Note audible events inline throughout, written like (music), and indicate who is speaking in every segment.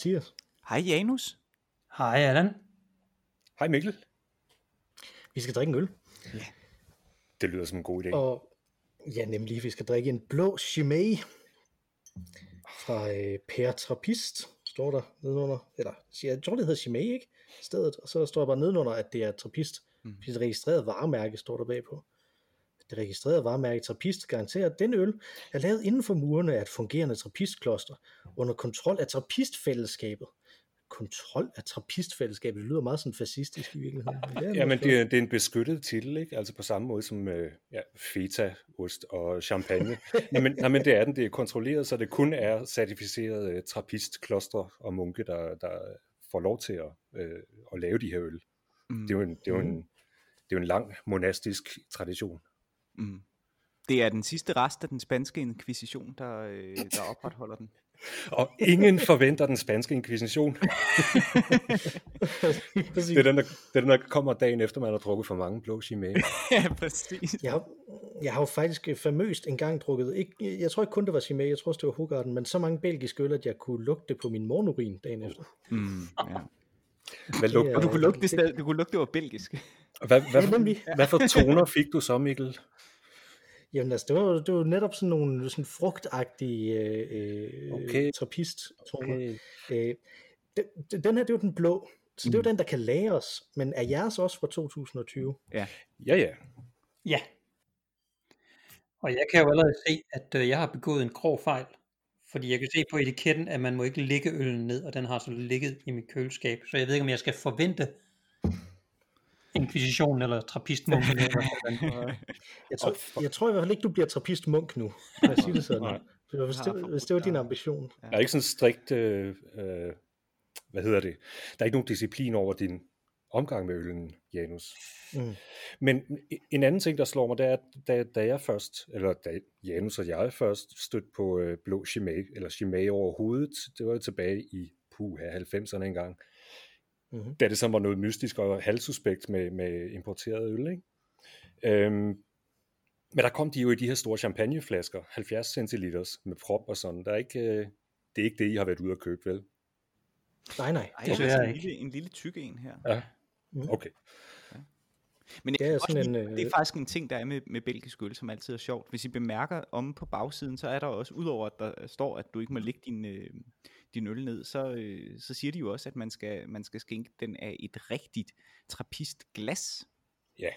Speaker 1: Hej Mathias.
Speaker 2: Hej Janus.
Speaker 3: Hej Allan.
Speaker 4: Hej Mikkel.
Speaker 1: Vi skal drikke en øl.
Speaker 2: Ja.
Speaker 4: Det lyder som en god idé.
Speaker 1: Og ja, nemlig, vi skal drikke en blå Chimay fra øh, Per Trappist, står der nedenunder. Eller, jeg tror, det hedder Chimay, ikke? Stedet. Og så står der bare nedenunder, at det er Trappist. Mm. Det registrerede varemærke står der bagpå. Det registrerede varemærke Trappist garanterer, at den øl er lavet inden for murene af et fungerende trappistkloster under kontrol af trappistfællesskabet. Kontrol af trappistfællesskabet, det lyder meget sådan fascistisk i virkeligheden.
Speaker 4: Ja, men det, er, det er en beskyttet titel, ikke? Altså på samme måde som øh, ja, feta, ost og champagne. (laughs) nej, men, nej, men det er den, det er kontrolleret, så det kun er certificerede øh, trappistkloster og munke, der, der får lov til at, øh, at lave de her øl. Mm. Det, er jo en, det, er jo en, det er jo en lang monastisk tradition.
Speaker 2: Mm. Det er den sidste rest af den spanske inkvisition, der, øh, der opretholder den. (laughs)
Speaker 4: Og ingen forventer den spanske inkvisition. (laughs) det, er den, der, det er den, der kommer dagen efter, man har drukket for mange blå chimay. (laughs)
Speaker 2: ja, præcis.
Speaker 1: Jeg har, jeg har jo faktisk famøst engang drukket, ikke, jeg tror ikke kun det var chimay, jeg tror også det var Hogarden, men så mange belgiske øl, at jeg kunne lugte det på min morgenurin dagen efter.
Speaker 2: Mm, ja.
Speaker 4: Hvad lugte,
Speaker 2: og du kunne lugte det, det, du kunne lugte, det var belgisk.
Speaker 4: Hvad, hvad, hvad, hvad for toner fik du så, Mikkel?
Speaker 1: Jamen altså, det var, det var netop sådan nogle sådan frugtagtige øh, okay. trappist okay. øh, den, den her, det er jo den blå, så det er jo mm. den, der kan lagres, men er jeres også fra 2020?
Speaker 2: Ja.
Speaker 4: Ja, ja.
Speaker 3: Ja. Og jeg kan jo allerede se, at øh, jeg har begået en grov fejl, fordi jeg kan se på etiketten, at man må ikke ligge øllen ned, og den har så ligget i mit køleskab, så jeg ved ikke, om jeg skal forvente inkvisition eller trappistmunk. (laughs)
Speaker 1: jeg, tror, jeg tror i hvert fald ikke, du bliver trappistmunk nu. Lad os sige det sådan. Hvis det, hvis det var din ambition.
Speaker 4: Der er ikke sådan strikt, øh, øh, hvad hedder det, der er ikke nogen disciplin over din omgang med øllen, Janus. Mm. Men en anden ting, der slår mig, det er, at da, da jeg først, eller da Janus og jeg først stødte på øh, blå chimay, eller chimay overhovedet, det var jo tilbage i puha 90'erne engang, mm-hmm. da det så var noget mystisk og halvsuspekt med, med importeret øl. Ikke? Øhm, men der kom de jo i de her store champagneflasker, 70 centiliters med prop og sådan. Der er ikke, øh, det er ikke det, I har været ude at købe, vel?
Speaker 1: Nej, nej.
Speaker 2: Det, det er altså en, lille, en lille tyk en her.
Speaker 4: Ja, mm. okay.
Speaker 2: Men det er, sådan en, det er øh, faktisk en ting, der er med, med belgisk øl, som altid er sjovt. Hvis I bemærker om på bagsiden, så er der også, udover at der står, at du ikke må lægge din, øh, din øl ned, så, øh, så siger de jo også, at man skal, man skal skænke den af et rigtigt trappist glas.
Speaker 4: Ja,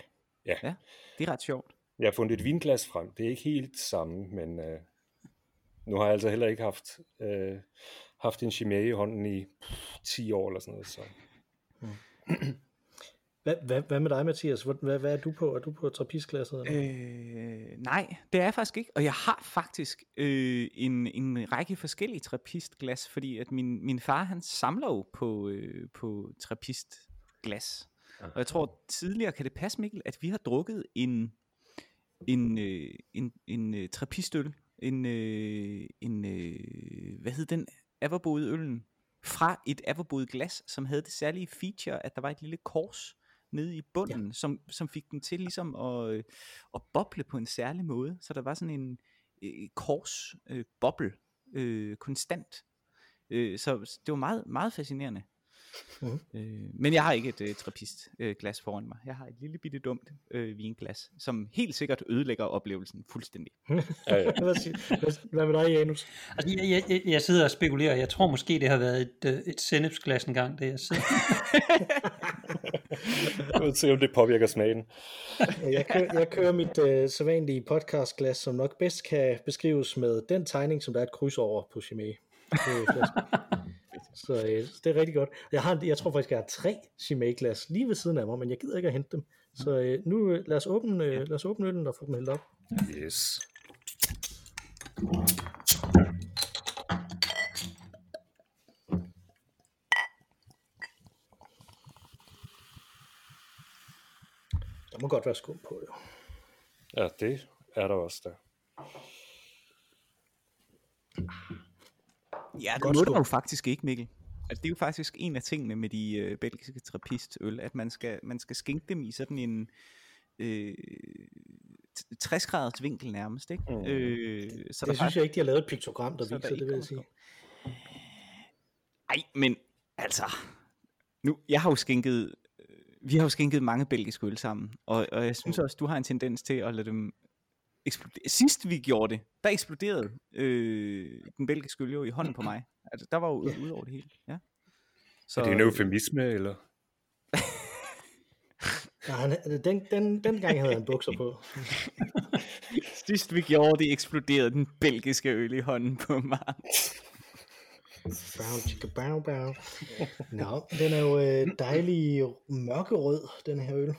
Speaker 4: ja.
Speaker 2: ja. Det er ret sjovt.
Speaker 4: Jeg har fundet et vinglas frem. Det er ikke helt samme, men øh, nu har jeg altså heller ikke haft, øh, haft en chimay i hånden i pff, 10 år eller sådan noget. Så. Mm.
Speaker 1: Hvad, hvad, hvad med dig, Mathias? Hvad, hvad er du på? Er du på trappistglasset?
Speaker 2: Øh, nej, det er jeg faktisk ikke. Og jeg har faktisk øh, en, en række forskellige trappistglas, fordi at min, min far han samler jo på, øh, på trappistglas. Og jeg tror tidligere kan det passe, Mikkel, at vi har drukket en, en, øh, en, en øh, trappistøl, en, øh, en øh, hvad hed den, Averboet øllen, fra et Averboet glas, som havde det særlige feature, at der var et lille kors nede i bunden, ja. som, som fik den til ligesom at, øh, at boble på en særlig måde. Så der var sådan en øh, kors øh, boble øh, konstant. Øh, så det var meget, meget fascinerende. Mm. Øh, men jeg har ikke et øh, trappist øh, glas foran mig. Jeg har et lille bitte dumt øh, vinglas, som helt sikkert ødelægger oplevelsen fuldstændig. (laughs)
Speaker 1: ja, ja. hvad, hvad med dig, Janus?
Speaker 3: Altså, jeg, jeg, jeg sidder og spekulerer. Jeg tror måske, det har været et, øh, et sennepsglas engang, det jeg sidder. (laughs)
Speaker 4: jeg vil se, om det påvirker smagen.
Speaker 1: jeg, kører, jeg kører mit øh, sædvanlige podcastglas, som nok bedst kan beskrives med den tegning, som der er et kryds over på Chimay. Så øh, det er rigtig godt. Jeg, har, jeg tror faktisk, jeg har tre Chimay-glas lige ved siden af mig, men jeg gider ikke at hente dem. Så øh, nu øh, lad os åbne, øh, lad os åbne øllen og få dem hældt op.
Speaker 4: Yes.
Speaker 1: Må godt være skum på, jo.
Speaker 4: Ja, det er der også der.
Speaker 2: Ja, det må du jo faktisk ikke, Mikkel. Altså, det er jo faktisk en af tingene med de øh, belgiske trappistøl, at man skal, man skal skænke dem i sådan en øh, 60 graders vinkel nærmest. Ikke? Mm. Øh,
Speaker 1: så det synes faktisk, jeg ikke, de har lavet et piktogram, der viser det, vil jeg sige.
Speaker 2: Ej, men altså, nu, jeg har jo skænket, vi har jo skænket mange belgiske øl sammen, og, og jeg synes også, du har en tendens til at lade dem eksplodere. Sidst vi gjorde det, der eksploderede øh, den belgiske øl jo i hånden på mig. Altså, der var jo ud over det hele. Ja.
Speaker 4: Så, er det en eufemisme, eller? (laughs)
Speaker 1: Ja, han, den, den, den gang havde han bukser på. (laughs)
Speaker 2: Sidst vi gjorde det, eksploderede den belgiske øl i hånden på mig.
Speaker 1: Brown chicka bow bow. Nå, den er jo øh, dejlig mørkerød, den her øl.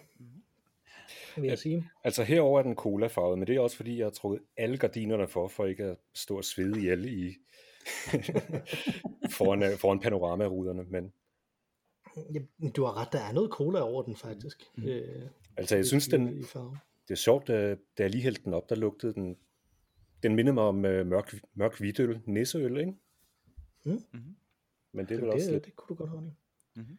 Speaker 1: Vil jeg sige.
Speaker 4: Altså herover er den cola farvet, men det er også fordi, jeg har trukket alle gardinerne for, for ikke at stå og svede ihjel i (laughs) foran, øh, foran panoramaruderne, men
Speaker 1: Ja, du har ret, der er noget cola over den faktisk. Mm. Øh,
Speaker 4: altså jeg synes, den, det er sjovt, da, jeg lige hældte den op, der lugtede den, den minder mig om uh, mørk, mørk hvidøl, nisseøl, ikke?
Speaker 1: Mm. Mm-hmm.
Speaker 4: Men det er vel
Speaker 1: det,
Speaker 4: også lidt...
Speaker 1: Det kunne du godt holde i. Mm-hmm.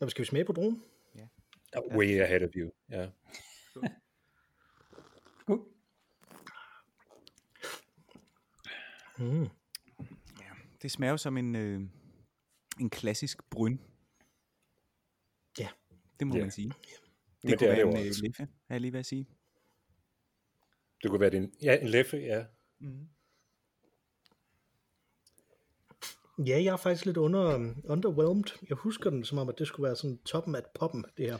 Speaker 1: Nå, skal vi smage på druen?
Speaker 4: Ja. Yeah. Way ahead of you, ja. Yeah.
Speaker 2: Mm. Ja, det smager jo som en, øh, en klassisk bryn.
Speaker 1: Ja.
Speaker 2: Det må
Speaker 4: ja.
Speaker 2: man sige. Det
Speaker 4: Men
Speaker 2: kunne
Speaker 4: det er
Speaker 2: være
Speaker 4: det
Speaker 2: en øh, leffe, er jeg lige ved at sige.
Speaker 4: Det kunne være en, ja, en leffe, ja.
Speaker 2: Mm.
Speaker 1: Ja, jeg er faktisk lidt under, um, underwhelmed. Jeg husker den som om, at det skulle være sådan toppen af poppen, det her.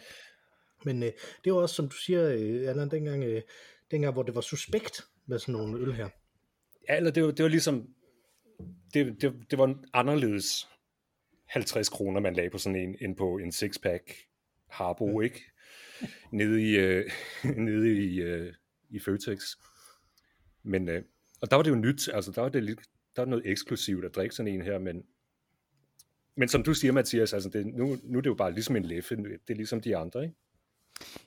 Speaker 1: Men øh, det var også, som du siger, øh, Allan, dengang, øh, dengang, hvor det var suspekt med sådan nogle øl her.
Speaker 4: Ja, eller det var, det var ligesom, det, det, det var en anderledes 50 kroner, man lagde på sådan en, end på en sixpack Harbo, ikke? Nede i, øh, (laughs) nede i, øh, i Føtex. Men, øh, og der var det jo nyt, altså der var det lidt, der var noget eksklusivt at drikke sådan en her, men, men som du siger, Mathias, altså det, nu, nu er det jo bare ligesom en leffe, det er ligesom de andre, ikke?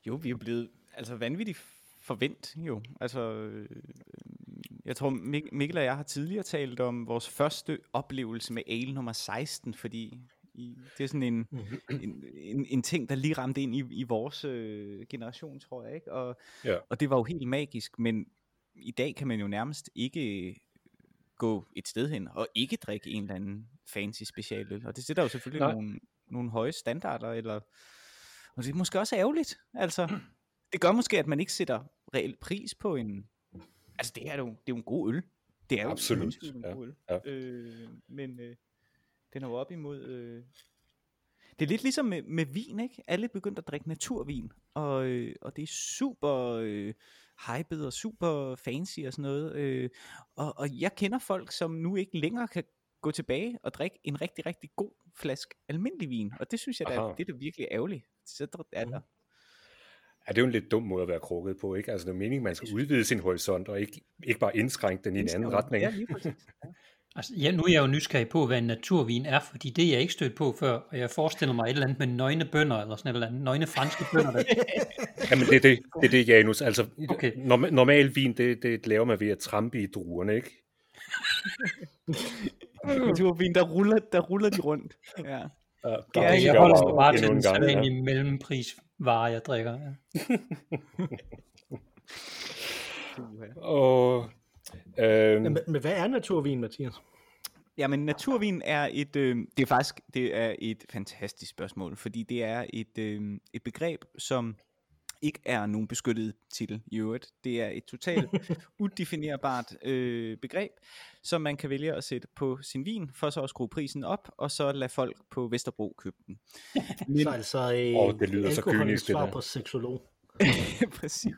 Speaker 2: Jo, vi er blevet altså vanvittigt forvent jo. Altså, øh, jeg tror Mik- Mikkel og jeg har tidligere talt om vores første oplevelse med ale nummer 16, fordi det er sådan en, en, en, en ting, der lige ramte ind i, i vores øh, generation, tror jeg, ikke? Og,
Speaker 4: Ja.
Speaker 2: og det var jo helt magisk, men i dag kan man jo nærmest ikke gå et sted hen og ikke drikke en eller anden fancy specialøl. Og det sætter jo selvfølgelig
Speaker 4: Nej.
Speaker 2: nogle, nogle høje standarder, eller, og det er måske også ærgerligt. Altså, det gør måske, at man ikke sætter reelt pris på en... Altså, det er jo, det er jo en god øl. Det er jo
Speaker 4: Absolut,
Speaker 2: en
Speaker 4: ja,
Speaker 2: god øl.
Speaker 4: ja.
Speaker 2: Øh, men øh, den er jo op imod... Øh... Det er lidt ligesom med, med vin, ikke? Alle er begyndt at drikke naturvin, og, øh, og det er super øh, hyped og super fancy og sådan noget. Øh, og, og jeg kender folk, som nu ikke længere kan gå tilbage og drikke en rigtig, rigtig god flaske almindelig vin. Og det synes jeg, der, det er da virkelig ærgerligt. Så er der.
Speaker 4: Ja, det er jo en lidt dum måde at være krukket på, ikke? Altså, det er meningen, man skal udvide sin horisont, og ikke, ikke bare indskrænke den i en anden retning.
Speaker 2: Ja, lige præcis. (laughs)
Speaker 3: Altså, ja, nu er jeg jo nysgerrig på, hvad en naturvin er, fordi det er jeg ikke stødt på før, og jeg forestiller mig et eller andet med nøgne bønder, eller sådan et eller andet, nøgne franske bønder. Der... (laughs)
Speaker 4: Jamen, det er det, det, er det Janus. Altså,
Speaker 3: Okay.
Speaker 4: norm, normal vin, det, det laver man ved at trampe i druerne, ikke?
Speaker 2: Naturvin, der ruller, der ruller de rundt. Ja.
Speaker 4: Ja,
Speaker 2: jeg
Speaker 3: jeg holder mig bare til den
Speaker 4: en gang, ja.
Speaker 3: sædvanlige mellemprisvare, jeg drikker. Ja. (laughs)
Speaker 4: Og, øh,
Speaker 1: Men, men hvad er naturvin, Mathias?
Speaker 2: Jamen, naturvin er et, øh, det er faktisk, det er et fantastisk spørgsmål, fordi det er et, øh, et begreb, som ikke er nogen beskyttet titel i øvrigt. Det er et totalt (laughs) udefinerbart øh, begreb, som man kan vælge at sætte på sin vin, for så at skrue prisen op, og så lade folk på Vesterbro købe den.
Speaker 1: Men, (laughs) så altså øh,
Speaker 4: Åh, det lyder så kynisk, det der.
Speaker 1: på seksolog. (laughs)
Speaker 2: Præcis.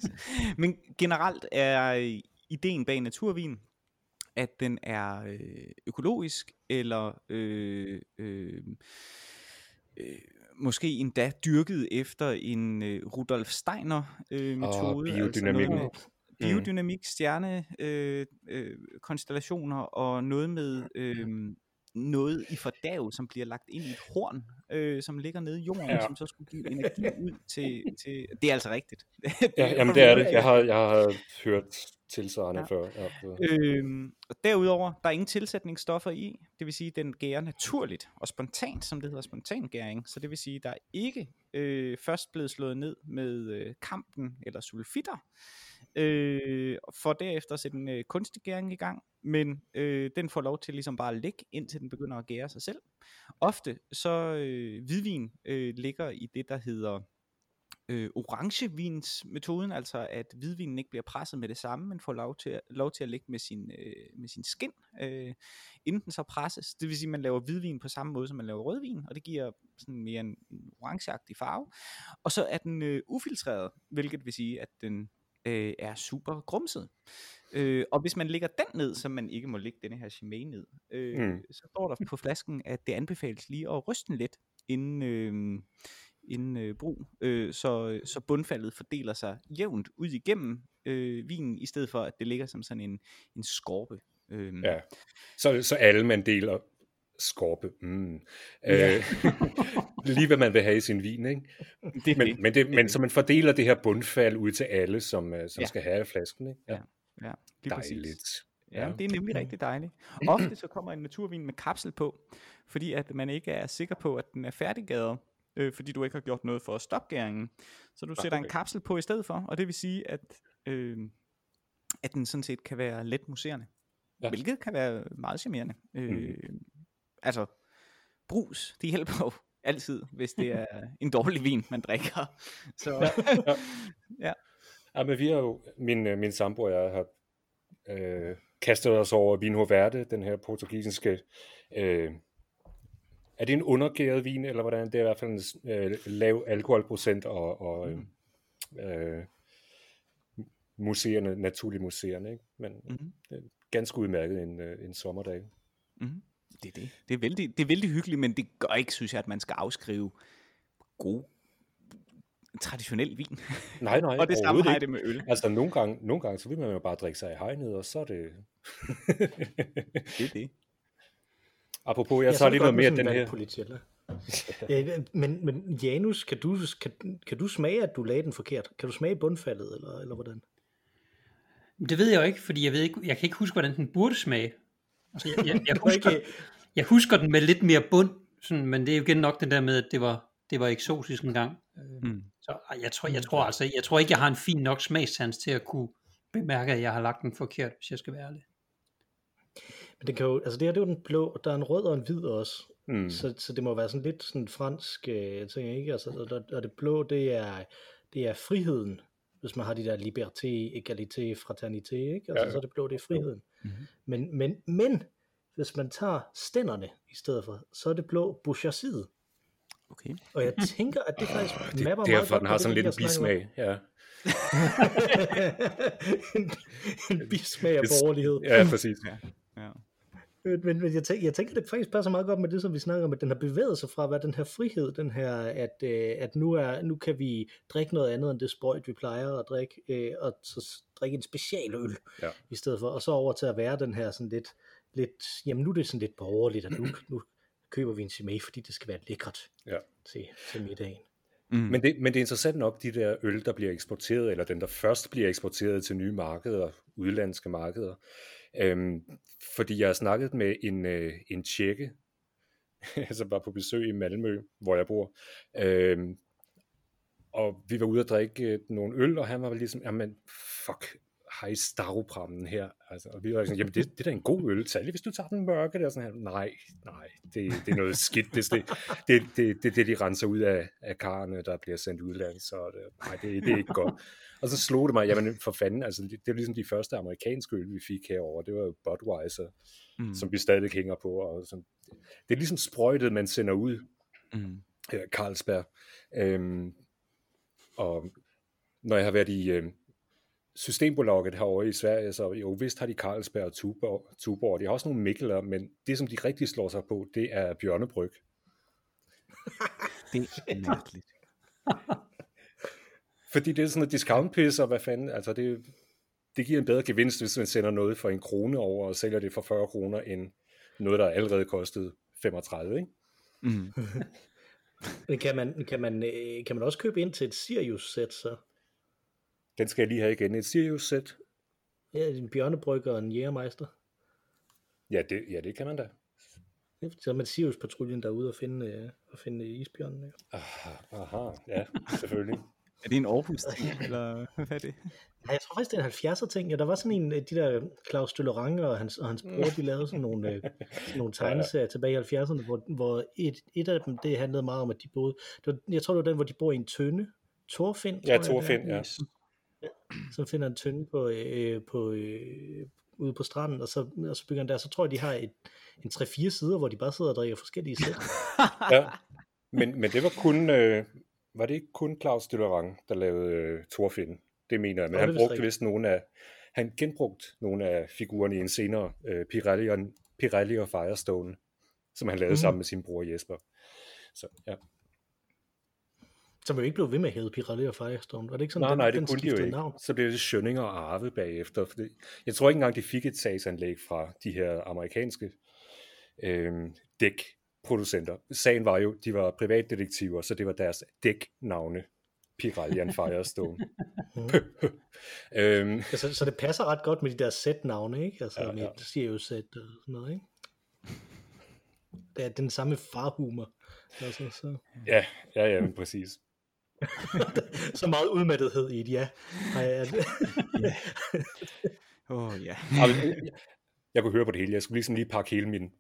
Speaker 2: Men generelt er ideen bag naturvin, at den er øh, økologisk, eller øh, øh, øh, måske endda dyrket efter en øh, Rudolf Steiner øh, metode.
Speaker 4: biodynamik.
Speaker 2: Altså noget med biodynamik, stjerne, øh, øh, konstellationer og noget med øh, noget i fordav, som bliver lagt ind i et horn, øh, som ligger nede i jorden,
Speaker 4: ja.
Speaker 2: som så skulle give energi ud til, til... Det er altså rigtigt.
Speaker 4: ja, (laughs) jamen, det er det. Jeg har, jeg har hørt tilsvarende
Speaker 2: Ja.
Speaker 4: før. Ja,
Speaker 2: Øhm, og derudover, der er ingen tilsætningsstoffer i, det vil sige, at den gærer naturligt og spontant, som det hedder spontangæring. Så det vil sige, at der er ikke øh, først blevet slået ned med øh, kampen eller sulfitter, øh, for derefter at sætte en øh, kunstig gæring i gang, men øh, den får lov til ligesom bare at ligge, indtil den begynder at gære sig selv. Ofte så øh, hvidvin øh, ligger i det, der hedder øh, orangevinsmetoden, altså at hvidvinen ikke bliver presset med det samme, men får lov til, at, lov til at ligge med sin, øh, med sin skin, øh, inden den så presses. Det vil sige, at man laver hvidvin på samme måde, som man laver rødvin, og det giver sådan mere en, en orangeagtig farve. Og så er den øh, ufiltreret, hvilket vil sige, at den øh, er super grumset. Øh, og hvis man lægger den ned, så man ikke må lægge denne her chimay ned, øh, mm. så står der på flasken, at det anbefales lige at ryste den lidt, inden, øh, inden øh, brug, øh, så, så bundfaldet fordeler sig jævnt ud igennem øh, vinen, i stedet for at det ligger som sådan en, en skorpe.
Speaker 4: Øh. Ja, så, så alle man deler skorpe. Mm. Ja. Øh, (laughs) lige hvad man vil have i sin vin, ikke? Det, men, det, men, det, men så man fordeler det her bundfald ud til alle, som, øh, som ja. skal have flasken, ikke?
Speaker 2: Ja, ja, ja
Speaker 4: lige Dejligt. Præcis.
Speaker 2: Ja, ja, det er nemlig rigtig dejligt. Ofte så kommer en naturvin med kapsel på, fordi at man ikke er sikker på, at den er færdiggadet, øh, fordi du ikke har gjort noget for at stoppe gæringen. Så du sætter en kapsel på i stedet for, og det vil sige, at, øh, at den sådan set kan være let muserende. Ja. Hvilket kan være meget charmerende. Øh, mm. Altså, brus, det hjælper jo altid, hvis det er en dårlig vin, man drikker. Så, ja. (laughs)
Speaker 4: ja. ja. men vi har jo, min, øh, min sambo og jeg har øh, kastet os over Vino Verde, den her portugisiske øh, er det en undergæret vin, eller hvordan? Det er i hvert fald en øh, lav alkoholprocent og, og mm. øh, museerne, naturlige museerne, ikke? Men mm-hmm. det er ganske udmærket en, øh, en sommerdag.
Speaker 2: Mm-hmm. Det er det. Det er, vældig, det er vældig hyggeligt, men det gør ikke, synes jeg, at man skal afskrive god traditionel vin. (laughs)
Speaker 4: Nej, nej.
Speaker 2: og det samme har det med øl.
Speaker 4: Altså nogle gange, nogle gange, så vil man jo bare drikke sig i hegnet, og så er det...
Speaker 2: det er det.
Speaker 4: Apropos, jeg ja, tager lige noget mere den her.
Speaker 1: Politiet, ja, (laughs) men, men Janus, kan du, kan, kan du smage, at du lagde den forkert? Kan du smage bundfaldet, eller, eller hvordan?
Speaker 3: Det ved jeg jo ikke, fordi jeg, ved ikke, jeg kan ikke huske, hvordan den burde smage. Altså, jeg, jeg, jeg, (laughs) husker, jeg husker den med lidt mere bund, sådan, men det er jo igen nok den der med, at det var, det var eksotisk en gang. Mm. Så jeg tror, jeg, tror, altså, jeg tror ikke, jeg har en fin nok smagstans til at kunne bemærke, at jeg har lagt den forkert, hvis jeg skal være ærlig.
Speaker 1: Men det kan jo, altså det her det er jo den blå, der er en rød og en hvid også. Mm. Så, så det må være sådan lidt sådan fransk øh, ting, ikke? Altså, og, og det blå, det er, det er friheden, hvis man har de der liberté, égalité, fraternité, ikke? Altså, ja. så er det blå, det er friheden. Mm-hmm. Men, men, men, hvis man tager stænderne i stedet for, så er det blå bourgeoisiet.
Speaker 2: Okay.
Speaker 1: Og jeg tænker, at det faktisk
Speaker 4: det, mapper derfor, meget Derfor den har sådan lidt en bismag, ja. (laughs)
Speaker 1: en, en bismag af borgerlighed.
Speaker 4: Ja, præcis. Ja.
Speaker 1: Ja. Men, men jeg, tænker, jeg tænker, det faktisk passer meget godt med det, som vi snakker om, at den har bevæget sig fra, hvad den her frihed, den her, at, øh, at nu, er, nu kan vi drikke noget andet end det sprøjt, vi plejer at drikke, øh, og så drikke en specialøl ja. i stedet for, og så over til at være den her sådan lidt, lidt jamen nu er det sådan lidt borgerligt, at nu, (clears throat) nu køber vi en chimay, fordi det skal være lækkert
Speaker 4: ja.
Speaker 1: til, til middagen.
Speaker 4: Mm. Men, det, men det er interessant nok, de der øl, der bliver eksporteret, eller den, der først bliver eksporteret til nye markeder, udlandske markeder, Øhm, fordi jeg har snakket med en, øh, en tjekke, (laughs) som var på besøg i Malmø, hvor jeg bor. Øhm, og vi var ude at drikke øh, nogle øl, og han var ligesom, jamen fuck, i stavprammen her? Altså, og vi var sådan, jamen det, det er da en god øl, særligt hvis du tager den mørke der. Sådan her. Nej, nej, det, det er noget skidt. Det er det, det, det, det, det, de renser ud af, af karne, der bliver sendt udland, så det, nej, det, det er ikke godt. Og så slog det mig, jamen for fanden, altså det, det var ligesom de første amerikanske øl, vi fik herover. Det var jo Budweiser, mm. som vi stadig hænger på. Og sådan. Det er ligesom sprøjtet, man sender ud. Mm. Carlsberg. Øhm, og når jeg har været i, øh, Systembolaget herovre i Sverige, så jo vist har de Carlsberg og Tuborg, Tuborg. De har også nogle Mikkeler, men det som de rigtig slår sig på, det er bjørnebryg.
Speaker 2: det er mærkeligt.
Speaker 4: Fordi det er sådan noget discount og hvad fanden, altså det, det giver en bedre gevinst, hvis man sender noget for en krone over og sælger det for 40 kroner, end noget, der allerede kostede 35, ikke? (laughs) Mm.
Speaker 1: kan, man, kan, man, øh, kan man også købe ind til et Sirius-sæt så?
Speaker 4: Den skal jeg lige have igen. Et Sirius-sæt.
Speaker 1: Ja, en bjørnebrygger og en jægermeister.
Speaker 4: Ja det, ja, det kan man da.
Speaker 1: Så er man Sirius-patruljen derude og finde, uh, og finde isbjørnen. Ja.
Speaker 4: Aha, aha, ja, selvfølgelig.
Speaker 2: Er det en Aarhus ting, (laughs) eller hvad er det?
Speaker 1: Ja, jeg tror faktisk, det er en 70'er ting. Ja, der var sådan en, af de der Claus Døllerang og hans, og hans bror, de lavede sådan nogle, øh, nogle (laughs) tegneserier tilbage i 70'erne, hvor, hvor et, et af dem, det handlede meget om, at de boede, det var, jeg tror, det var den, hvor de bor i en tønde. Torfind,
Speaker 4: Ja. Thorfinn, ja. (clears throat)
Speaker 1: som finder en tønde på, øh, på, øh, ude på stranden, og så, og så bygger han der. Så tror jeg, de har et, en 3-4 sider, hvor de bare sidder og drikker forskellige sæt. (laughs)
Speaker 4: ja. Men, men det var kun, øh, var det ikke kun Claus Døllerang, der lavede øh, Thorfinn? Det mener jeg, men
Speaker 1: Nå,
Speaker 4: han brugte vist nogle af, han genbrugte nogle af figurerne i en senere øh, Pirelli, og, Pirelli og Firestone, som han lavede
Speaker 1: Mhm.
Speaker 4: sammen med sin bror Jesper. Så ja.
Speaker 1: Som jo ikke blev ved med at hedde Pirelli og Firestone. Var det ikke sådan,
Speaker 4: Nej,
Speaker 1: den,
Speaker 4: nej,
Speaker 1: den
Speaker 4: det kunne de jo ikke.
Speaker 1: Navn?
Speaker 4: Så blev det Schønninger og Arve bagefter. For det, jeg tror ikke engang, de fik et sagsanlæg fra de her amerikanske øh, dækproducenter. Sagen var jo, de var privatdetektiver, så det var deres dæknavne. Pirelli og Firestone.
Speaker 1: Mhm. (laughs)
Speaker 4: øhm,
Speaker 1: Ja, så, det passer ret godt med de der sætnavne, ikke? Altså
Speaker 4: ja,
Speaker 1: ja. med Sirius-sæt og sådan noget, ikke? Det er den samme farhumor. Altså, så,
Speaker 4: ja, ja, ja, men præcis. (laughs)
Speaker 1: så meget udmattethed i et ja. Ja, (laughs)
Speaker 2: oh, ja.
Speaker 4: Jeg, jeg, kunne høre på det hele. Jeg skulle ligesom lige pakke hele min,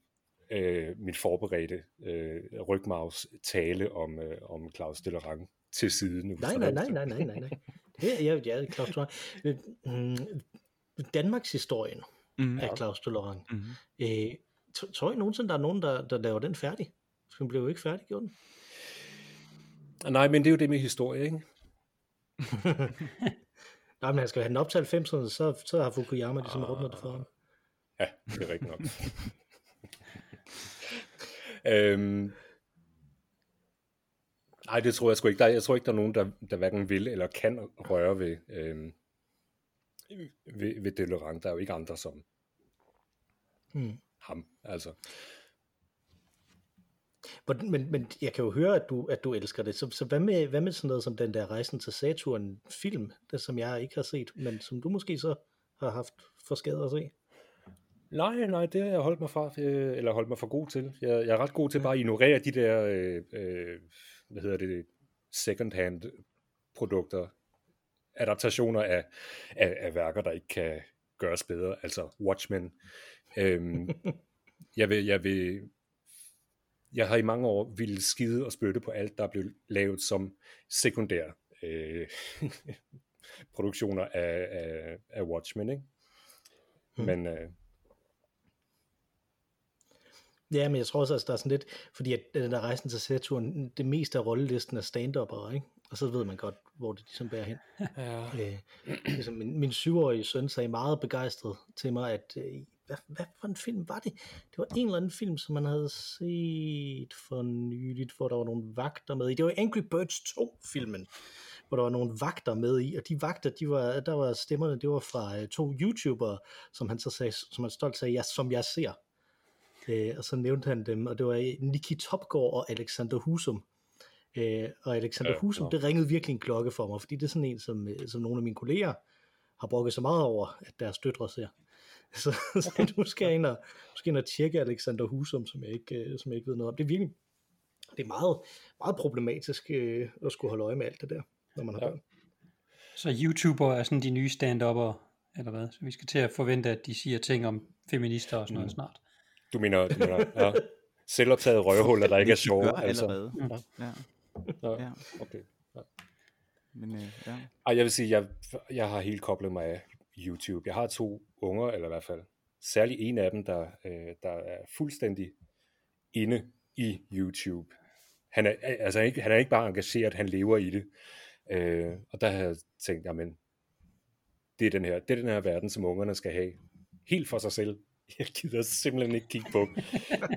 Speaker 4: øh, min forberedte øh, rygmavs tale om, øh, om Claus Dellerang til side nu.
Speaker 1: nej, nej, nej, nej, nej, nej, nej. Det er jeg, jeg Claus Dollerang. Øh, mm, Danmarks historien
Speaker 2: Mm.
Speaker 1: af Claus Dollerang.
Speaker 2: Mm.
Speaker 1: Øh, tror I nogensinde, der er nogen, der, der laver den færdig? Den blev jo ikke færdiggjort.
Speaker 4: Nej, men det er jo det med historie, ikke? (laughs)
Speaker 1: Nej, men han skal have den op til 90'erne, så, så har Fukuyama ligesom rundet det for ham.
Speaker 4: Ja, det er rigtigt nok. (laughs) øhm, nej, det tror jeg sgu ikke. Der, jeg tror ikke, der er nogen, der, der hverken vil eller kan røre ved, øhm, ved, ved Delorant. Der er jo ikke andre som
Speaker 1: Hmm.
Speaker 4: ham. Altså.
Speaker 1: Men, men jeg kan jo høre, at du, at du elsker det. Så, så hvad, med, hvad med sådan noget som den der Rejsen til Saturn film, det, som jeg ikke har set, men som du måske så har haft for skade at se?
Speaker 4: Nej, nej, det har jeg holdt mig fra, øh, eller holdt mig for god til. Jeg, jeg er ret god til bare at ignorere de der, øh, øh, hvad hedder det, second-hand produkter, adaptationer af, af, af værker, der ikke kan gøres bedre, altså Watchmen. Øhm, (laughs) jeg vil, jeg vil, jeg har i mange år ville skide og spytte på alt, der blev lavet som sekundær øh, (laughs) produktioner af, af, af Watchmen, ikke?
Speaker 1: Hmm.
Speaker 4: Men øh,
Speaker 1: Ja, men jeg tror også, at der er sådan lidt, fordi at den der Rejsen til Saturn, det meste af rollelisten er stand ikke? Og så ved man godt, hvor det ligesom bærer hen.
Speaker 4: ja.
Speaker 1: Øh, ligesom min, min syvårige søn sagde meget begejstret til mig, at øh, hvad, hvad for en film var det? Det var en eller anden film, som man havde set for nyligt, hvor der var nogle vagter med i. Det var Angry Birds 2-filmen, hvor der var nogle vagter med i, og de vagter, de var, der var stemmerne, det var fra øh, to YouTubere, som han så sagde, som han stolt sagde, ja, som jeg ser. Øh, og så nævnte han dem, og det var øh, Nicky Topgaard og Alexander Husum. Øh, og Alexander
Speaker 4: Ja,
Speaker 1: ja, Husum,
Speaker 4: nå.
Speaker 1: det ringede virkelig en klokke for mig, fordi det er sådan en, som, øh, som nogle af mine kolleger har brokket så meget over, at deres døtre ser. (laughs) Så, så nu skal jeg ind og, skal ind og tjekke Alexander Husum, som jeg ikke, øh, som jeg ikke ved noget om. Det er virkelig det er meget, meget problematisk øh, at skulle holde øje med alt det der, når man har
Speaker 4: Ja.
Speaker 1: børn.
Speaker 3: Så YouTuber er sådan de nye stand-upper, eller hvad? Så vi skal til at forvente, at de siger ting om feminister og sådan noget
Speaker 4: Mm.
Speaker 3: snart.
Speaker 4: Du mener, du mener ja, (laughs) selvoptaget røvhuller, der ikke er sjove. Altså.
Speaker 2: allerede. Ja,
Speaker 4: Ja,
Speaker 2: ja.
Speaker 4: okay.
Speaker 2: Men øh, ja.
Speaker 4: Ej, jeg vil sige, jeg, jeg har helt koblet mig af YouTube. Jeg har to unger, eller i hvert fald særlig en af dem, der, øh, der er fuldstændig inde i YouTube. Han er, altså ikke, han er ikke bare engageret, han lever i det. Øh, og der har jeg tænkt, jamen, det er, den her, det er den her verden, som ungerne skal have. Helt for sig selv. (laughs) Jeg gider simpelthen ikke kigge på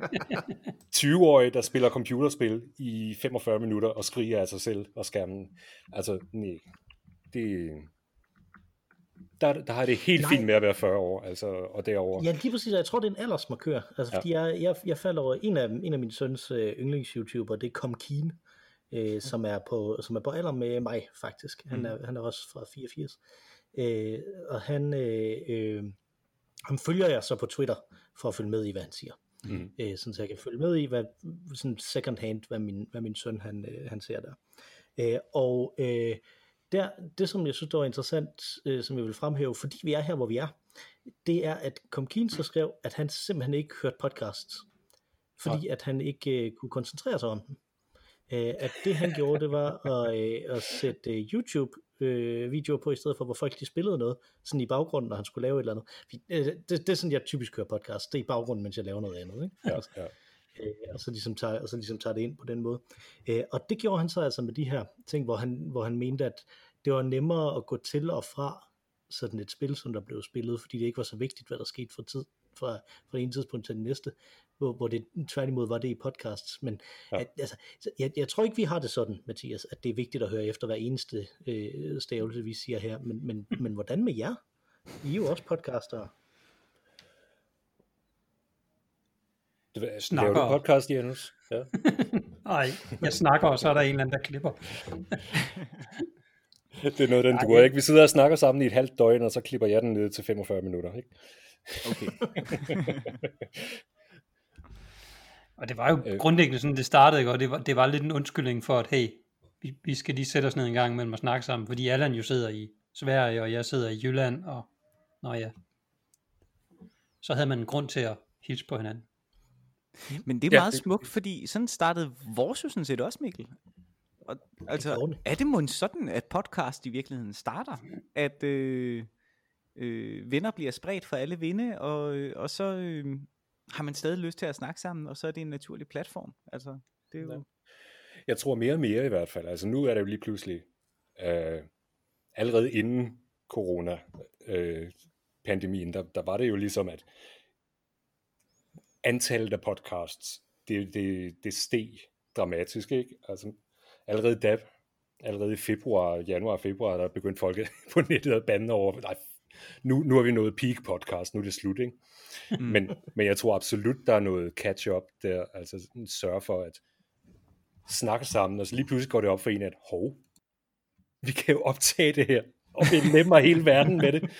Speaker 4: (laughs) 20-årige, der spiller computerspil i 45 minutter og skriger af sig selv og skærmen. Altså, nej. Det, der, der har det helt
Speaker 1: Nej.
Speaker 4: fint med at være 40 år, altså, og derover.
Speaker 1: Ja, lige præcis, jeg tror, det er en aldersmarkør. Altså,
Speaker 4: Ja.
Speaker 1: fordi jeg, jeg, jeg falder over en af, en af min søns øh, yndlings-YouTuber, det er Kom Keen, øh, som, er på, som er på alder med mig, faktisk. Han er, han er også fra 84. Øh, og han, øh, øh, ham følger jeg så på Twitter, for at følge med i, hvad han siger.
Speaker 4: Mm.
Speaker 1: Øh, sådan så jeg kan følge med i, hvad, sådan second hand, hvad min, hvad min søn han, øh, han ser der. Øh, og øh, der, det som jeg synes, der var interessant, øh, som jeg vil fremhæve, fordi vi er her, hvor vi er, det er, at Comkeen så skrev, at han simpelthen ikke hørte podcasts, fordi ja. at han ikke øh, kunne koncentrere sig om dem. Øh, at det han gjorde, det var at, øh, at sætte øh, YouTube øh, videoer på, i stedet for, hvor folk de spillede noget, sådan i baggrunden, når han skulle lave et eller andet. Øh, det, det er sådan, jeg typisk hører podcast, det er i baggrunden, mens jeg laver noget andet. Ikke?
Speaker 4: Ja, ja.
Speaker 1: Øh, og, så ligesom tager, og så ligesom tager det ind på den måde. Øh, og det gjorde han så altså med de her ting, hvor han, hvor han mente, at det var nemmere at gå til og fra sådan et spil, som der blev spillet, fordi det ikke var så vigtigt, hvad der skete fra tid fra, fra en tidspunkt til den næste, hvor, hvor det tværtimod var det i podcasts. Men ja. at, altså, jeg, jeg tror ikke, vi har det sådan, Mathias, at det er vigtigt at høre efter hver eneste øh, stavelse, vi siger her. Men, men, (laughs) men hvordan med jer? I er jo også podcastere.
Speaker 4: Du, snakker. Laver du podcast, Janus? Ja. (laughs)
Speaker 3: Nej, jeg snakker, og så er der en eller anden, der klipper.
Speaker 4: det er noget, den duer ikke. Vi sidder og snakker sammen i et halvt døgn, og så klipper jeg den ned til 45 minutter. Ikke?
Speaker 2: Okay. (laughs)
Speaker 3: og det var jo øh. grundlæggende sådan, det startede, ikke? og det var, det var lidt en undskyldning for, at hey, vi, vi skal lige sætte os ned en gang mellem at snakke sammen, fordi Allan jo sidder i Sverige, og jeg sidder i Jylland, og nå ja, så havde man en grund til at hilse på hinanden.
Speaker 2: Men det er meget ja, det... smukt, fordi sådan startede vores jo sådan set også, Mikkel. Og, altså, er det måske sådan, at podcast i virkeligheden starter? At øh, øh, venner bliver spredt for alle vinde, og, øh, og så øh, har man stadig lyst til at snakke sammen, og så er det en naturlig platform. Altså, det er jo... Ja.
Speaker 4: Jeg tror mere og mere i hvert fald. Altså nu er det jo lige pludselig, øh, allerede inden corona øh, pandemien, der, der var det jo ligesom, at antallet af podcasts, det, det, det steg dramatisk, ikke? Altså, allerede da, allerede i februar, januar februar, der begyndte folk på (laughs) nettet at bande over, nej, nu, nu er vi nået peak podcast, nu er det slut, ikke? Mm. Men, men jeg tror absolut, der er noget catch-up der, altså sørge for at snakke sammen, og så lige pludselig går det op for en, at hov, vi kan jo optage det her, og belemmer hele verden med det. (clears throat)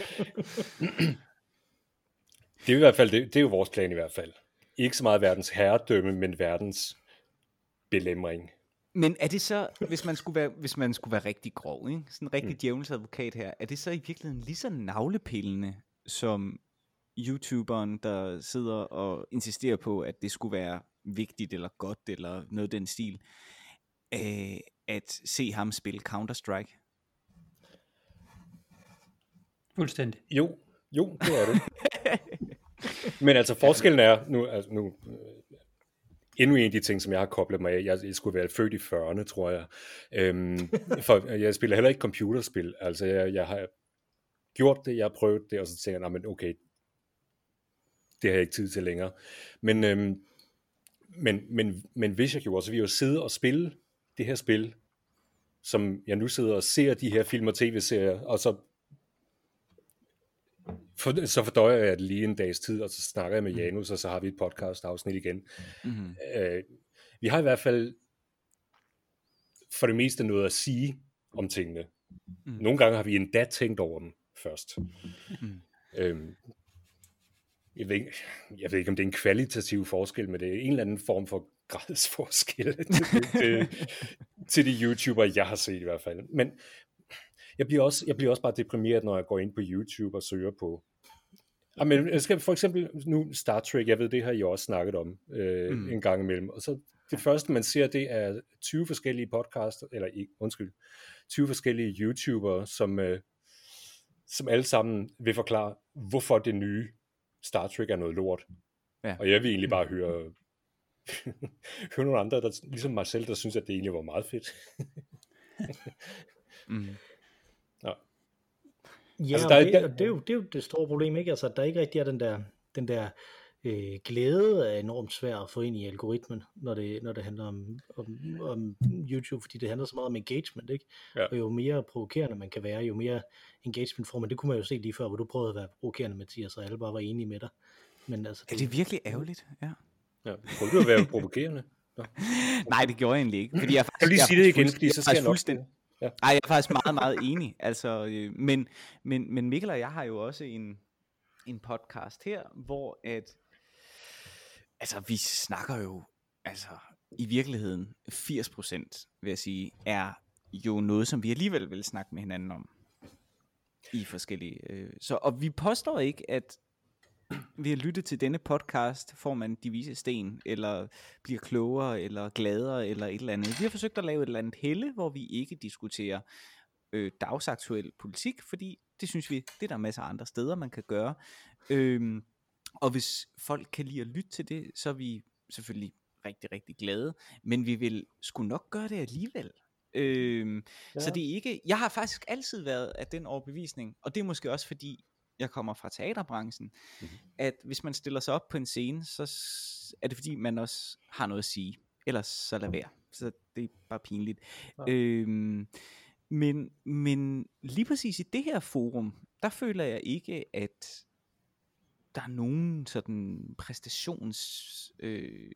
Speaker 4: det er i hvert fald, det, det er jo vores plan i hvert fald. Ikke så meget verdens herredømme, men verdens belemring.
Speaker 2: Men er det så, hvis man skulle være, hvis man skulle være rigtig grov, ikke? sådan en rigtig mm. djævelens advokat her, er det så i virkeligheden lige så navlepillende som YouTuberen, der sidder og insisterer på, at det skulle være vigtigt eller godt, eller noget den stil, øh, at se ham spille Counter-Strike?
Speaker 3: Fuldstændig.
Speaker 4: Jo, jo, det er det. (laughs) Men altså forskellen er, nu, altså, nu øh, endnu en af de ting, som jeg har koblet mig af. Jeg, jeg skulle være født i 40'erne, tror jeg. Øhm, for jeg spiller heller ikke computerspil. Altså, jeg, jeg har gjort det, jeg har prøvet det, og så tænker jeg, men okay, det har jeg ikke tid til længere. Men, øhm, men, men, men hvis jeg gjorde, så ville jeg jo sidde og spille det her spil, som jeg nu sidder og ser de her film og tv-serier, og så for, så fordøjer jeg det lige en dags tid, og så snakker jeg med mm. Janus, og så har vi et podcast afsnit igen. Mm-hmm. Øh, vi har i hvert fald for det meste noget at sige om tingene. Mm. Nogle gange har vi endda tænkt over dem først. Mm. Øhm, jeg, ved ikke, jeg ved ikke, om det er en kvalitativ forskel, men det er en eller anden form for gradsforskel (laughs) til, til, til de YouTubere, jeg har set i hvert fald. Men jeg bliver, også, jeg bliver også bare deprimeret, når jeg går ind på YouTube og søger på men jeg skal for eksempel nu Star Trek, jeg ved, det har I også snakket om øh, mm. en gang imellem, og så det første, man ser, det er 20 forskellige podcasts, eller undskyld, 20 forskellige YouTubere, som, øh, som alle sammen vil forklare, hvorfor det nye Star Trek er noget lort. Ja. Og jeg vil egentlig bare høre, (laughs) høre nogle andre, der, ligesom mig selv, der synes, at det egentlig var meget fedt. mm.
Speaker 1: Ja, altså, der, det, der, det, er jo, det er jo det store problem, ikke? Altså, at der ikke rigtig er den der, den der øh, glæde er enormt svær at få ind i algoritmen, når det, når det handler om, om, om YouTube, fordi det handler så meget om engagement, ikke? Ja. Og jo mere provokerende man kan være, jo mere engagement får man. Det kunne man jo se lige før, hvor du prøvede at være provokerende, Mathias, og alle bare var enige med dig. Men altså,
Speaker 2: det... Er det virkelig ærgerligt? Ja.
Speaker 4: Ja, prøvede du at være provokerende?
Speaker 2: Ja. (laughs) Nej, det gjorde jeg egentlig ikke. Fordi jeg,
Speaker 4: faktisk, kan du lige sige det igen, fordi så skal jeg nok...
Speaker 2: Ja. Ej, jeg er faktisk meget, meget enig. Altså, øh, men, men, men Mikkel og jeg har jo også en, en podcast her, hvor at, altså vi snakker jo, altså i virkeligheden 80% vil jeg sige, er jo noget, som vi alligevel vil snakke med hinanden om i forskellige. Øh, så, og vi påstår ikke, at ved at lytte til denne podcast, får man de vise sten, eller bliver klogere, eller gladere, eller et eller andet. Vi har forsøgt at lave et eller andet helle, hvor vi ikke diskuterer øh, dagsaktuel politik, fordi det synes vi, det er der masser af andre steder, man kan gøre. Øhm, og hvis folk kan lide at lytte til det, så er vi selvfølgelig rigtig, rigtig glade, men vi vil skulle nok gøre det alligevel. Øhm, ja. Så det er ikke, jeg har faktisk altid været af den overbevisning, og det er måske også fordi, jeg kommer fra teaterbranchen, mm-hmm. at hvis man stiller sig op på en scene, så er det fordi, man også har noget at sige. Ellers så lad være. Så det er bare pinligt. Ja. Øhm, men, men lige præcis i det her forum, der føler jeg ikke, at der er nogen sådan præstations øh,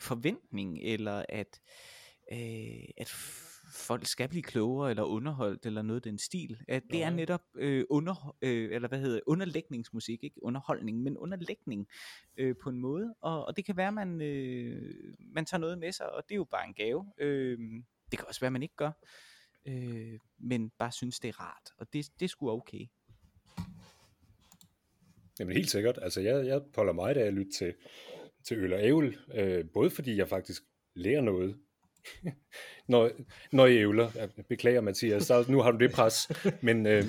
Speaker 2: forventning, eller at øh, at folk skal blive klogere eller underholdt eller noget den stil. At det er netop øh, under øh, eller hvad hedder underlægningsmusik, ikke underholdning, men underlægning øh, på en måde. Og, og det kan være man øh, man tager noget med sig, og det er jo bare en gave. Øh, det kan også være man ikke gør. Øh, men bare synes det er rart, og det det er sgu okay.
Speaker 4: Jamen helt sikkert. Altså jeg, jeg holder meget af at lytte til, til øl og ævel, øh, både fordi jeg faktisk lærer noget når, når I ævler. Beklager, Mathias, så nu har du det pres. Men, øh... (laughs)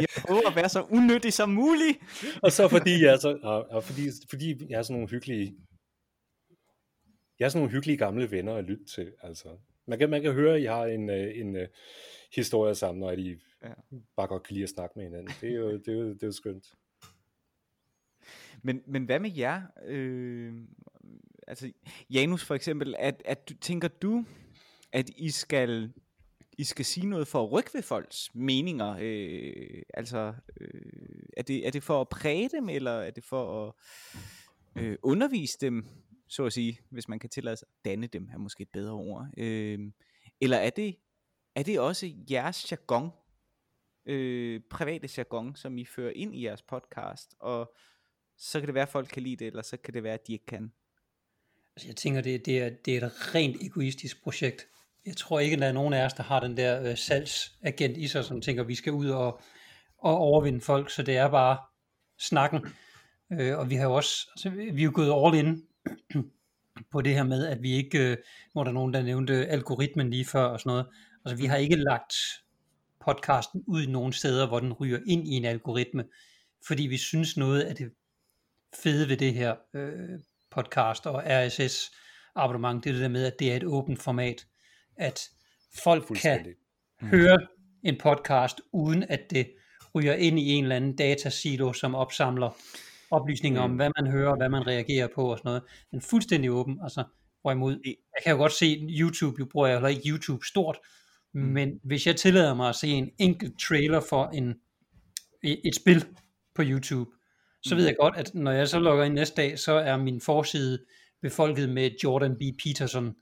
Speaker 2: jeg prøver at være så unyttig som muligt.
Speaker 4: og så fordi jeg er, så, og, og fordi, fordi jeg er sådan nogle hyggelige jeg er sådan nogle hyggelige gamle venner at lytte til. Altså. Man, kan, man kan høre, at I har en, øh, en, en uh, historie sammen, og at I ja. bare godt kan lide at snakke med hinanden. Det er jo, det er jo, det er jo skønt.
Speaker 2: Men, men hvad med jer? Øh, altså Janus for eksempel, at, at tænker du, at I skal I skal sige noget for at rykke ved folks meninger? Øh, altså, øh, er, det, er det for at præge dem, eller er det for at øh, undervise dem, så at sige, hvis man kan tillade sig danne dem, er måske et bedre ord. Øh, eller er det, er det også jeres jargon, øh, private jargon, som I fører ind i jeres podcast, og så kan det være, at folk kan lide det, eller så kan det være, at de ikke kan?
Speaker 3: Altså jeg tænker, det, det, er, det er et rent egoistisk projekt. Jeg tror ikke, at der er nogen af os, der har den der øh, salgsagent i sig, som tænker, vi skal ud og, og overvinde folk, så det er bare snakken. Øh, og vi har jo også, altså, vi er jo gået all in (clears throat) på det her med, at vi ikke, øh, hvor der er nogen, der nævnte algoritmen lige før og sådan noget, altså vi har ikke lagt podcasten ud i nogle steder, hvor den ryger ind i en algoritme, fordi vi synes noget af det fede ved det her øh, podcast og RSS abonnement, det er det der med, at det er et åbent format, at folk kan mm. høre en podcast, uden at det ryger ind i en eller anden datasilo, som opsamler oplysninger mm. om, hvad man hører, hvad man reagerer på og sådan noget. Er fuldstændig åben, altså hvorimod, jeg kan jo godt se, YouTube, jo bruger jeg heller ikke YouTube stort, mm. men hvis jeg tillader mig at se en enkelt trailer for en, et spil på YouTube, så ved jeg godt, at når jeg så logger ind næste dag, så er min forside befolket med Jordan B. Peterson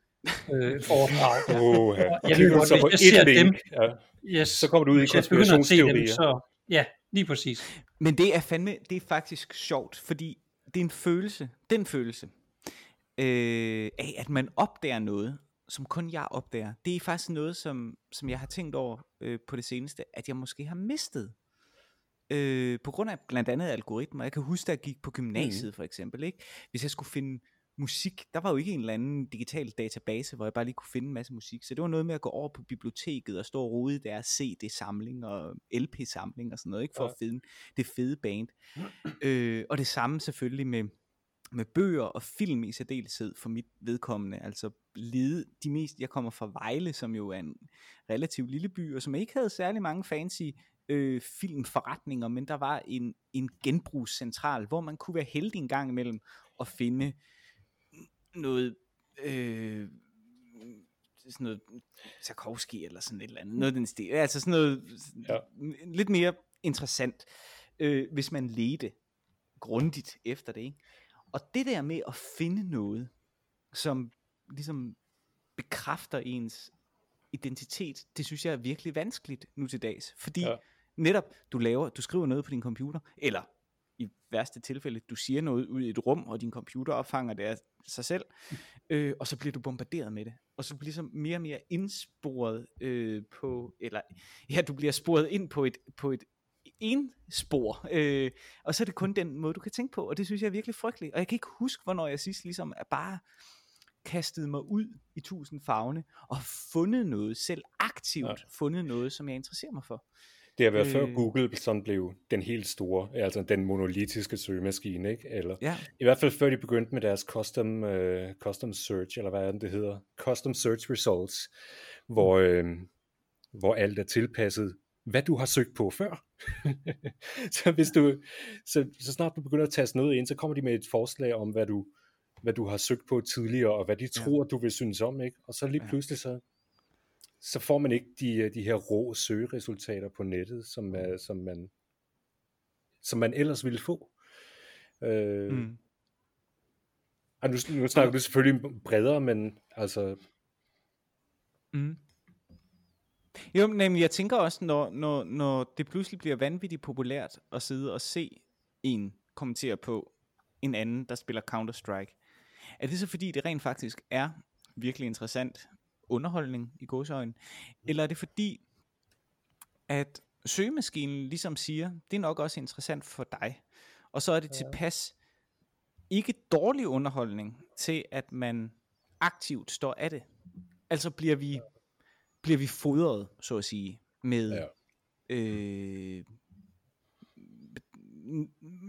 Speaker 3: øh, foredrag. (laughs)
Speaker 4: Oh, ja. Jeg ved godt, hvis jeg ser dem, ja. yes, så kommer du ud i konspirationsteorier.
Speaker 3: Så, ja, lige præcis.
Speaker 2: Men det er fandme, det er faktisk sjovt, fordi det er en følelse, den følelse, øh, af at man opdager noget, som kun jeg opdager. Det er faktisk noget, som, som jeg har tænkt over øh, på det seneste, at jeg måske har mistet øh, på grund af blandt andet algoritmer. Jeg kan huske, da jeg gik på gymnasiet mm. for eksempel. Ikke? Hvis jeg skulle finde musik, der var jo ikke en eller anden digital database, hvor jeg bare lige kunne finde en masse musik. Så det var noget med at gå over på biblioteket og stå og rode i deres CD-samling og LP-samling og sådan noget, ikke for ja. at finde det fede band. (clears throat) øh, og det samme selvfølgelig med, med bøger og film i særdeleshed for mit vedkommende. Altså lede de mest, jeg kommer fra Vejle, som jo er en relativt lille by, og som ikke havde særlig mange fancy øh, filmforretninger, men der var en, en genbrugscentral, hvor man kunne være heldig en gang imellem at finde noget, øh, sådan noget Tarkovsky eller sådan et eller andet, noget den stil, altså sådan noget ja. lidt mere interessant, øh, hvis man ledte grundigt efter det, ikke? Og det der med at finde noget, som ligesom bekræfter ens identitet, det synes jeg er virkelig vanskeligt nu til dags, fordi ja netop, du laver, du skriver noget på din computer, eller i værste tilfælde, du siger noget ud i et rum, og din computer opfanger det af sig selv, øh, og så bliver du bombarderet med det. Og så bliver du ligesom mere og mere indsporet øh, på, eller ja, du bliver sporet ind på et, på et en spor, øh, og så er det kun den måde, du kan tænke på, og det synes jeg er virkelig frygteligt. Og jeg kan ikke huske, hvornår jeg sidst ligesom er bare kastet mig ud i tusind fagne, og fundet noget, selv aktivt ja. fundet noget, som jeg interesserer mig for.
Speaker 4: Det har været øh, før Google sådan blev den helt store, altså den monolitiske søgemaskine, ikke? Eller
Speaker 2: ja.
Speaker 4: i hvert fald før de begyndte med deres custom, uh, custom search, eller hvad er det, det hedder? Custom search results, hvor, øh, hvor alt er tilpasset, hvad du har søgt på før. (laughs) så hvis du, så, så snart du begynder at taste noget ind, så kommer de med et forslag om, hvad du, hvad du har søgt på tidligere, og hvad de tror, ja. du vil synes om, ikke? Og så lige pludselig så så får man ikke de, de her rå søgeresultater på nettet, som, er, som, man, som man ellers ville få. Øh, mm. Og nu, nu snakker du selvfølgelig bredere, men altså...
Speaker 2: Mm. Jo, nemlig jeg tænker også, når, når, når det pludselig bliver vanvittigt populært at sidde og se en kommentere på en anden, der spiller Counter-Strike, er det så fordi, det rent faktisk er virkelig interessant underholdning i godsøjen, eller er det fordi, at søgemaskinen ligesom siger, det er nok også interessant for dig, og så er det tilpas ikke dårlig underholdning til, at man aktivt står af det. Altså bliver vi, bliver vi fodret, så at sige, med ja. øh,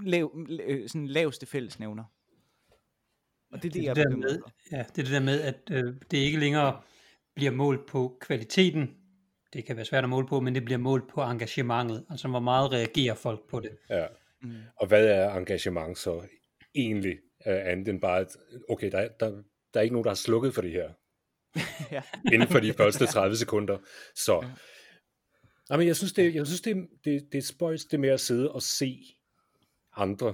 Speaker 2: lav, øh, sådan laveste fællesnævner.
Speaker 3: Og det er det, det, jeg det med, Ja, det er det der med, at øh, det er ikke længere bliver målt på kvaliteten. Det kan være svært at måle på, men det bliver målt på engagementet. Altså hvor meget reagerer folk på det.
Speaker 4: Ja. Mm. Og hvad er engagement så egentlig uh, andet end bare, at okay, der, der, der er ikke nogen, der har slukket for det her. (laughs) ja. Inden for de (laughs) første 30 sekunder. Så. Ja. Jamen, jeg synes, det, jeg synes det, det, det er spøjs det med at sidde og se andre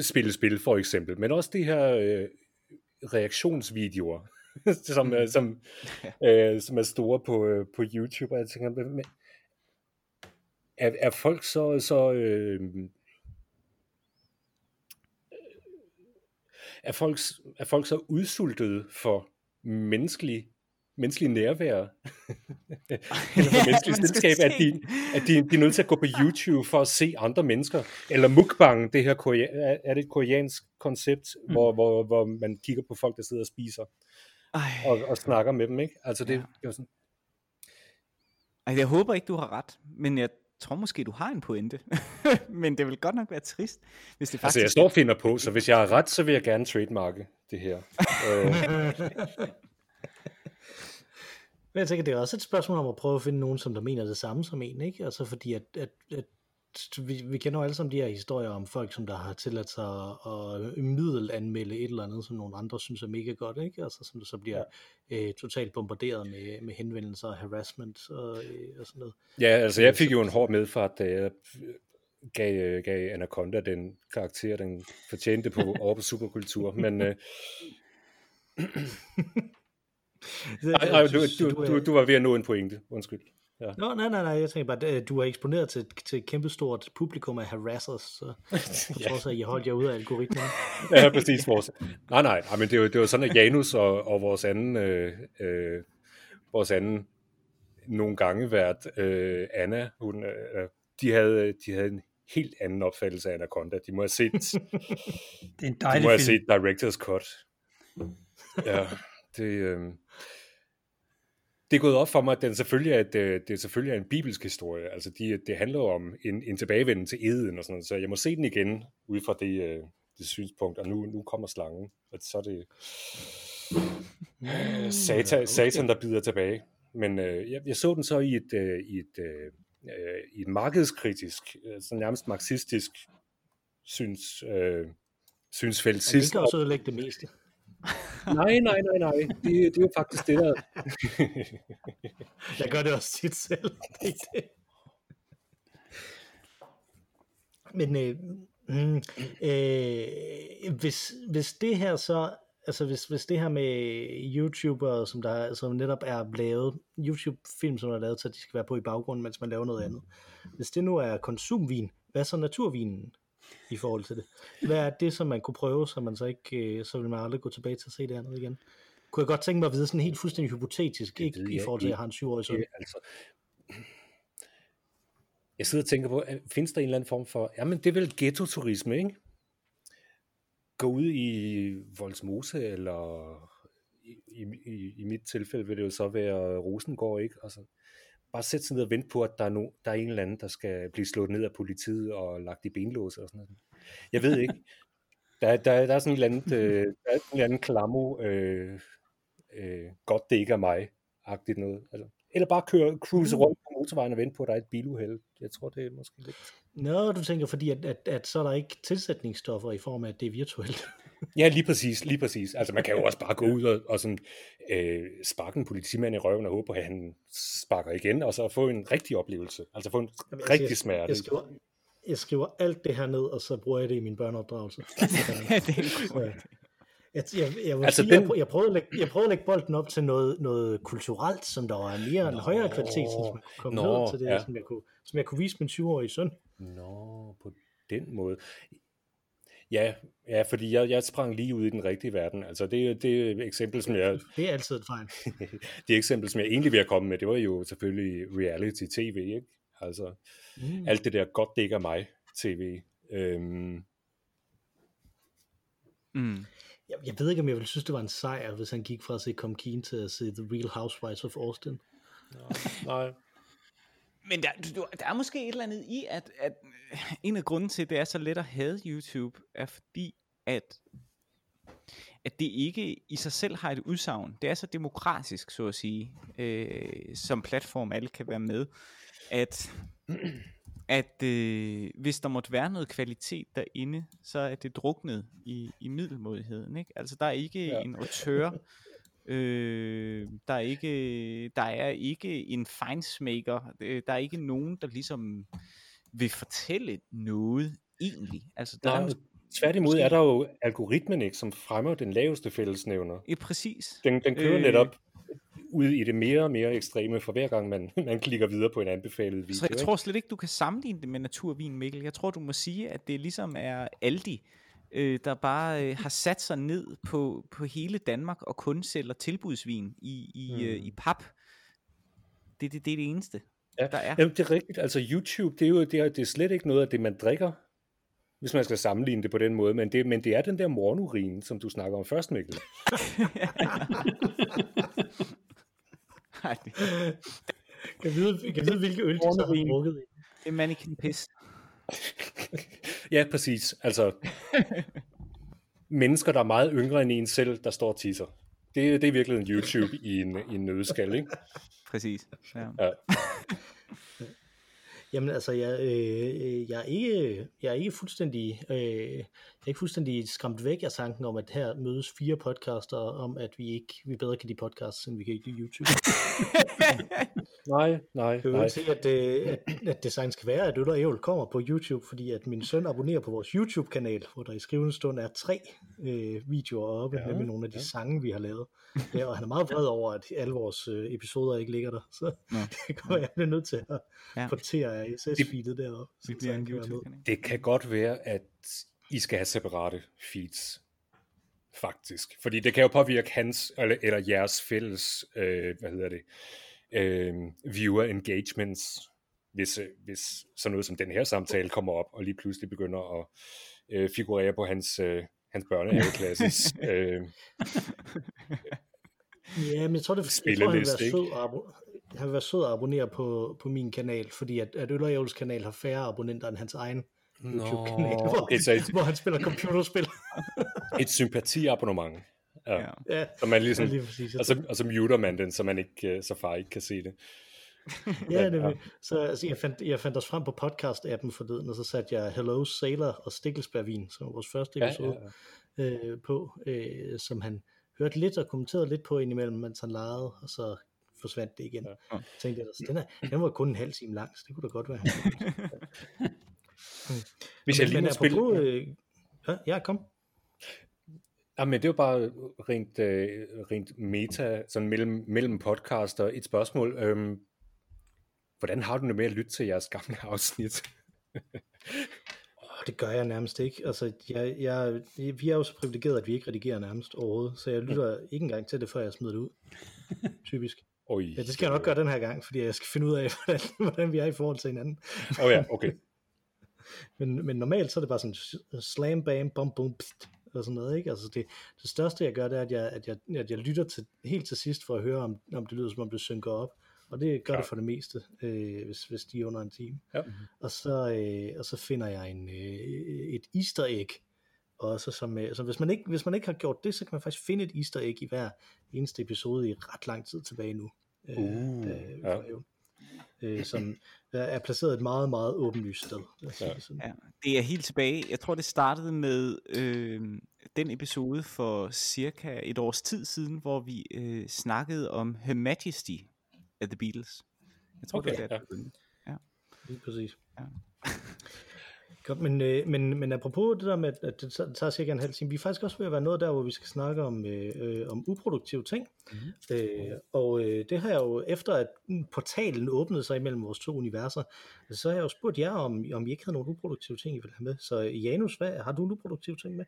Speaker 4: spille spil, for eksempel. Men også de her øh, reaktionsvideoer, (laughs) som, mm. som, (laughs) øh, som er store på, øh, på YouTube, og jeg tænker, men, er, er folk så, så øh, er, folk, er folk så udsultet for menneskelig menneskelig nærvær, (laughs) eller for menneskelig selskab, at, de, at de, de er nødt til at gå på YouTube for at se andre mennesker, eller mukbang, det her er det et koreansk koncept, mm. hvor, hvor, hvor man kigger på folk, der sidder og spiser og, og snakker med dem, ikke? Altså det, ja. det var sådan...
Speaker 2: Ej, jeg håber ikke, du har ret, men jeg tror måske, du har en pointe. (laughs) men det vil godt nok være trist, hvis det faktisk...
Speaker 4: Altså, jeg står og finder på, så hvis jeg har ret, så vil jeg gerne trademarke det her.
Speaker 1: Men jeg tænker, det er også et spørgsmål om at prøve at finde nogen, som der mener det samme som en, ikke? Altså fordi, at, at, at vi, vi kender jo alle sammen de her historier om folk, som der har tilladt sig at, at middelanmelde et eller andet, som nogle andre synes er mega godt, ikke? Altså som så bliver ja. øh, totalt bombarderet med, med henvendelser og harassment og, øh, og sådan noget.
Speaker 4: Ja, altså jeg fik jo en hård medfart, da jeg gav, gav Anaconda den karakter, den fortjente på (laughs) over på superkultur, men... Øh... (laughs) ej, ej, du, du, du, du var ved at nå en pointe, undskyld.
Speaker 1: Ja. Nå, nej, nej, nej, jeg tænker bare, at du er eksponeret til, til et kæmpestort publikum af harassers, så jeg tror så, at I holdt jer ude af algoritmen. (laughs)
Speaker 4: ja, præcis. Vores. Nej, nej, nej, men det var, det var sådan, at Janus og, og vores anden, øh, øh, vores anden nogle gange været øh, Anna, hun, øh, de, havde, de havde en helt anden opfattelse af Anaconda. De må have set, (laughs) det
Speaker 3: er en dejlig
Speaker 4: de må have set Director's Cut. Ja, det, øh, det er gået op for mig, at den selvfølgelig er, et, øh, det selvfølgelig er en bibelsk historie. Altså, de, det handler om en, en tilbagevenden til eden og sådan noget. Så jeg må se den igen ud fra det, øh, det synspunkt. Og nu, nu kommer slangen. Og så er det satan, okay. satan, der bider tilbage. Men øh, jeg, jeg så den så i et, øh, i et, øh, i et markedskritisk, øh, så nærmest marxistisk syns, øh, synsfelt
Speaker 1: sidst. Det kan også ødelægge det meste
Speaker 4: nej, nej, nej, nej. Det, det er jo faktisk det, der... (laughs)
Speaker 1: jeg gør det også tit selv. Det (laughs) det. Men øh, mm, øh, hvis, hvis det her så altså hvis, hvis det her med YouTuber, som, der, som netop er lavet, YouTube-film, som er lavet, så de skal være på i baggrunden, mens man laver noget andet. Hvis det nu er konsumvin, hvad er så naturvinen? I forhold til det. Hvad er det, som man kunne prøve, så man så ikke, øh, så vil man aldrig gå tilbage til at se det andet igen? Kunne jeg godt tænke mig at vide sådan helt fuldstændig hypotetisk, ikke i forhold til, at jeg har en syvårig søn.
Speaker 4: Altså, jeg sidder og tænker på, findes der en eller anden form for, jamen det er vel ghetto-turisme, ikke? Gå ud i Voldsmose, eller i, i, i mit tilfælde vil det jo så være Rosengård, ikke? Altså, bare sætte sig ned og vente på, at der er, no, der er en eller anden, der skal blive slået ned af politiet og lagt i benlås og sådan noget. Jeg ved ikke. Der, der, der er sådan en eller anden, øh, der er en eller anden klamo, øh, øh, godt det ikke er mig-agtigt noget. Altså, eller bare køre, cruise rundt på motorvejen og vente på, at der er et biluheld. Jeg tror, det er måske lidt...
Speaker 1: Nå, du tænker, fordi at, at, at så er der ikke tilsætningsstoffer i form af, at det er virtuelt
Speaker 4: ja, lige præcis, lige præcis. Altså man kan jo også bare gå ud og, og sådan, øh, sparke en politimand i røven og håbe på, at han sparker igen, og så få en rigtig oplevelse. Altså få en Jamen, rigtig jeg, smerte.
Speaker 1: Jeg skriver, jeg skriver alt det her ned, og så bruger jeg det i min børneopdragelse. (laughs) det er jeg, jeg, jeg, altså sige, den... jeg, jeg, prøvede at lægge, jeg prøvede at lægge bolden op til noget, noget kulturelt, som der var mere en højere kvalitet, så man kunne komme Nå, ned til det, ja. som, jeg kunne, som jeg kunne vise min 20-årige søn.
Speaker 4: Nå, på den måde. Ja, ja fordi jeg, jeg sprang lige ud i den rigtige verden. Altså det, det er et eksempel, som jeg...
Speaker 1: Det er altid (laughs) et fejl.
Speaker 4: det eksempel, som jeg egentlig vil have kommet med, det var jo selvfølgelig reality-tv, ikke? Altså mm. alt det der godt, det ikke er mig tv. Øhm...
Speaker 1: Mm. Jeg, jeg ved ikke, om jeg ville synes, det var en sejr, hvis han gik fra at se Come Keen til at se The Real Housewives of Austin.
Speaker 4: Nej. nej.
Speaker 2: Men der, der er måske et eller andet i, at, at en af grunden til, at det er så let at have YouTube, er fordi, at, at det ikke i sig selv har et udsagn. Det er så demokratisk, så at sige, øh, som platform alle kan være med, at at øh, hvis der måtte være noget kvalitet derinde, så er det druknet i, i middelmodigheden. Ikke? Altså der er ikke ja. en auteur, øh, der, er ikke, der er ikke en fejnsmaker, øh, der er ikke nogen, der ligesom vil fortælle noget egentlig. Altså, der
Speaker 4: Nej, er tværtimod er der jo algoritmen, ikke, som fremmer den laveste fællesnævner.
Speaker 2: Ja, præcis.
Speaker 4: Den, den kører øh, netop ud i det mere og mere ekstreme, for hver gang man, man klikker videre på en anbefalet video.
Speaker 2: Så jeg ikke? tror slet ikke, du kan sammenligne det med naturvin, Mikkel. Jeg tror, du må sige, at det ligesom er Aldi, øh, der bare øh, har sat sig ned på, på hele Danmark og kun sælger tilbudsvin i, i, mm. øh, i pap. Det, det, det er det eneste,
Speaker 4: ja.
Speaker 2: der er.
Speaker 4: Jamen, det er rigtigt. Altså YouTube, det er jo det er, det er slet ikke noget af det, man drikker hvis man skal sammenligne det på den måde, men det, men det er den der morgenurin, som du snakker om først, Mikkel. (laughs)
Speaker 1: Nej, det... Kan vide, kan vide, hvilke øl de så har drukket i.
Speaker 2: Det er mannequin piss. (laughs)
Speaker 4: ja, præcis. Altså, mennesker, der er meget yngre end en selv, der står og tisser. Det, det er virkelig en YouTube i en, i en nødskal, ikke?
Speaker 2: Præcis. Ja.
Speaker 4: ja.
Speaker 1: Jamen altså, jeg, øh, jeg, er ikke, jeg er ikke fuldstændig, øh, ikke fuldstændig skræmt væk af tanken om, at her mødes fire podcaster om, at vi ikke vi bedre kan lide podcasts, end vi kan lide YouTube. (laughs)
Speaker 4: nej, nej,
Speaker 1: Jeg vil se, at, øh, at, at design skal være, at Øl og Ævl kommer på YouTube, fordi at min søn abonnerer på vores YouTube-kanal, hvor der i skrivende stund er tre øh, videoer oppe, ja, med nogle af de ja. sange, vi har lavet. (laughs) Ja, og han er meget vred over, at alle vores øh, episoder ikke ligger der, så ja. (laughs) det kommer jeg er nødt til at ja. portere RSS-feedet deroppe.
Speaker 2: Det bliver.
Speaker 4: Det kan godt være, at I skal have separate feeds faktisk. Fordi det kan jo påvirke hans eller, eller jeres fælles, øh, hvad hedder det, øh, viewer engagements, hvis, øh, hvis sådan noget som den her samtale kommer op, og lige pludselig begynder at øh, figurere på hans, øh, hans børnehaveklasses (laughs) øh,
Speaker 1: Ja, men jeg tror, det, jeg tror, han vil være sød og han vil være sød at abonnere på, på min kanal, fordi at, at Øl og kanal har færre abonnenter end hans egen YouTube-kanal, hvor, okay, så et, hvor han spiller computerspil. (laughs)
Speaker 4: et sympatiabonnement. Ja.
Speaker 1: ja.
Speaker 4: Så man ligesom, ja, lige præcis, og, så, og så muter man den, så man ikke, øh, så far ikke kan se det. (laughs)
Speaker 1: ja, det ja. Så altså, jeg, fandt, jeg fandt os frem på podcast-appen forleden, og så satte jeg Hello Sailor og Stikkelsbærvin, som var vores første episode, ja, ja, ja. Øh, på, øh, som han hørte lidt og kommenterede lidt på indimellem, mens han legede, og så forsvandt det igen. Ja. Så tænkte jeg, altså, den, er, den var kun en halv time lang, så det kunne da godt være. (laughs)
Speaker 4: Hvis jeg lige må spille...
Speaker 1: Øh, ja, ja, kom.
Speaker 4: Ja, men det er jo bare rent, øh, rent meta, sådan mellem, mellem podcaster, et spørgsmål. Øhm, hvordan har du det med at lytte til jeres gamle (laughs) afsnit?
Speaker 1: det gør jeg nærmest ikke. Altså, jeg, jeg, vi er jo så privilegeret, at vi ikke redigerer nærmest overhovedet, så jeg lytter (laughs) ikke engang til det, før jeg smider det ud. Typisk.
Speaker 4: Oj,
Speaker 1: Ja, det skal jeg nok gøre den her gang, fordi jeg skal finde ud af, (laughs) hvordan, hvordan vi er i forhold til hinanden.
Speaker 4: Åh oh, ja, okay.
Speaker 1: Men, men normalt så er det bare sådan slam bam, bum bum, pst, og sådan noget, ikke? Altså det, det største jeg gør, det er, at jeg, at jeg, at jeg lytter til, helt til sidst for at høre, om, om det lyder, som om det synker op. Og det gør ja. det for det meste, øh, hvis, hvis de er under en time.
Speaker 4: Ja.
Speaker 1: Og, så, øh, og så finder jeg en, øh, et easter egg, også som, øh, så hvis man, ikke, hvis man ikke har gjort det, så kan man faktisk finde et easter egg i hver eneste episode i ret lang tid tilbage nu. Øh,
Speaker 4: Uh,
Speaker 1: da-
Speaker 4: ja.
Speaker 1: Øh, som er placeret et meget, meget åbenlyst sted.
Speaker 4: Ja.
Speaker 1: det.
Speaker 2: Ja, det er helt tilbage. Jeg tror, det startede med øh, den episode for cirka et års tid siden, hvor vi øh, snakkede om Her Majesty af The Beatles. Jeg tror,
Speaker 4: Okay,
Speaker 2: det var der,
Speaker 4: ja.
Speaker 2: det begyndte.
Speaker 1: Lige præcis.
Speaker 2: Ja.
Speaker 1: Godt, men, øh, men, men apropos det der med, at det tager- cirka en halv time, vi er faktisk også ved at være noget der, hvor vi skal snakke om, øh, øh, om uproduktive ting. Mm. Øh, og øh, det har jeg jo, efter at portalen åbnede sig imellem vores to universer, så har jeg jo spurgt jer, om, om I ikke havde nogle uproduktive ting, I ville have med. Så Janus, hvad, har du uproduktive ting med?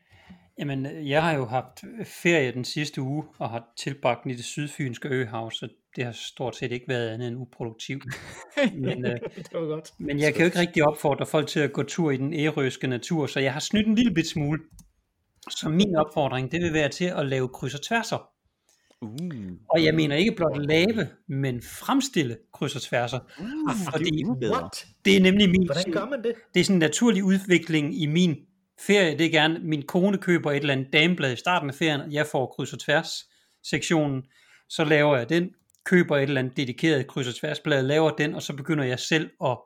Speaker 3: Jamen, øh, jeg har jo haft ferie den sidste uge, og har tilbragt den i det sydfynske øhav, så det har stort set ikke været andet end uproduktivt. (laughs) Men, øh,
Speaker 1: det var godt.
Speaker 3: men jeg kan jo ikke rigtig opfordre folk til at gå tur i den ærøske natur, så jeg har snydt en lille bit smule. Så min opfordring, det vil være til at lave kryds og tværser.
Speaker 2: Uh,
Speaker 3: Og jeg mener ikke blot lave, men fremstille kryds og tværser.
Speaker 2: uh,
Speaker 3: fordi-
Speaker 2: det er?
Speaker 3: Det er nemlig min,
Speaker 1: Hvordan gør man det?
Speaker 3: det er sådan en naturlig udvikling i min ferie. Det er gerne, min kone køber et eller andet dameblad i starten af ferien, og jeg får kryds og tværs sektionen. Så laver jeg den, køber et eller andet dedikeret kryds og tværsblad, laver den, og så begynder jeg selv at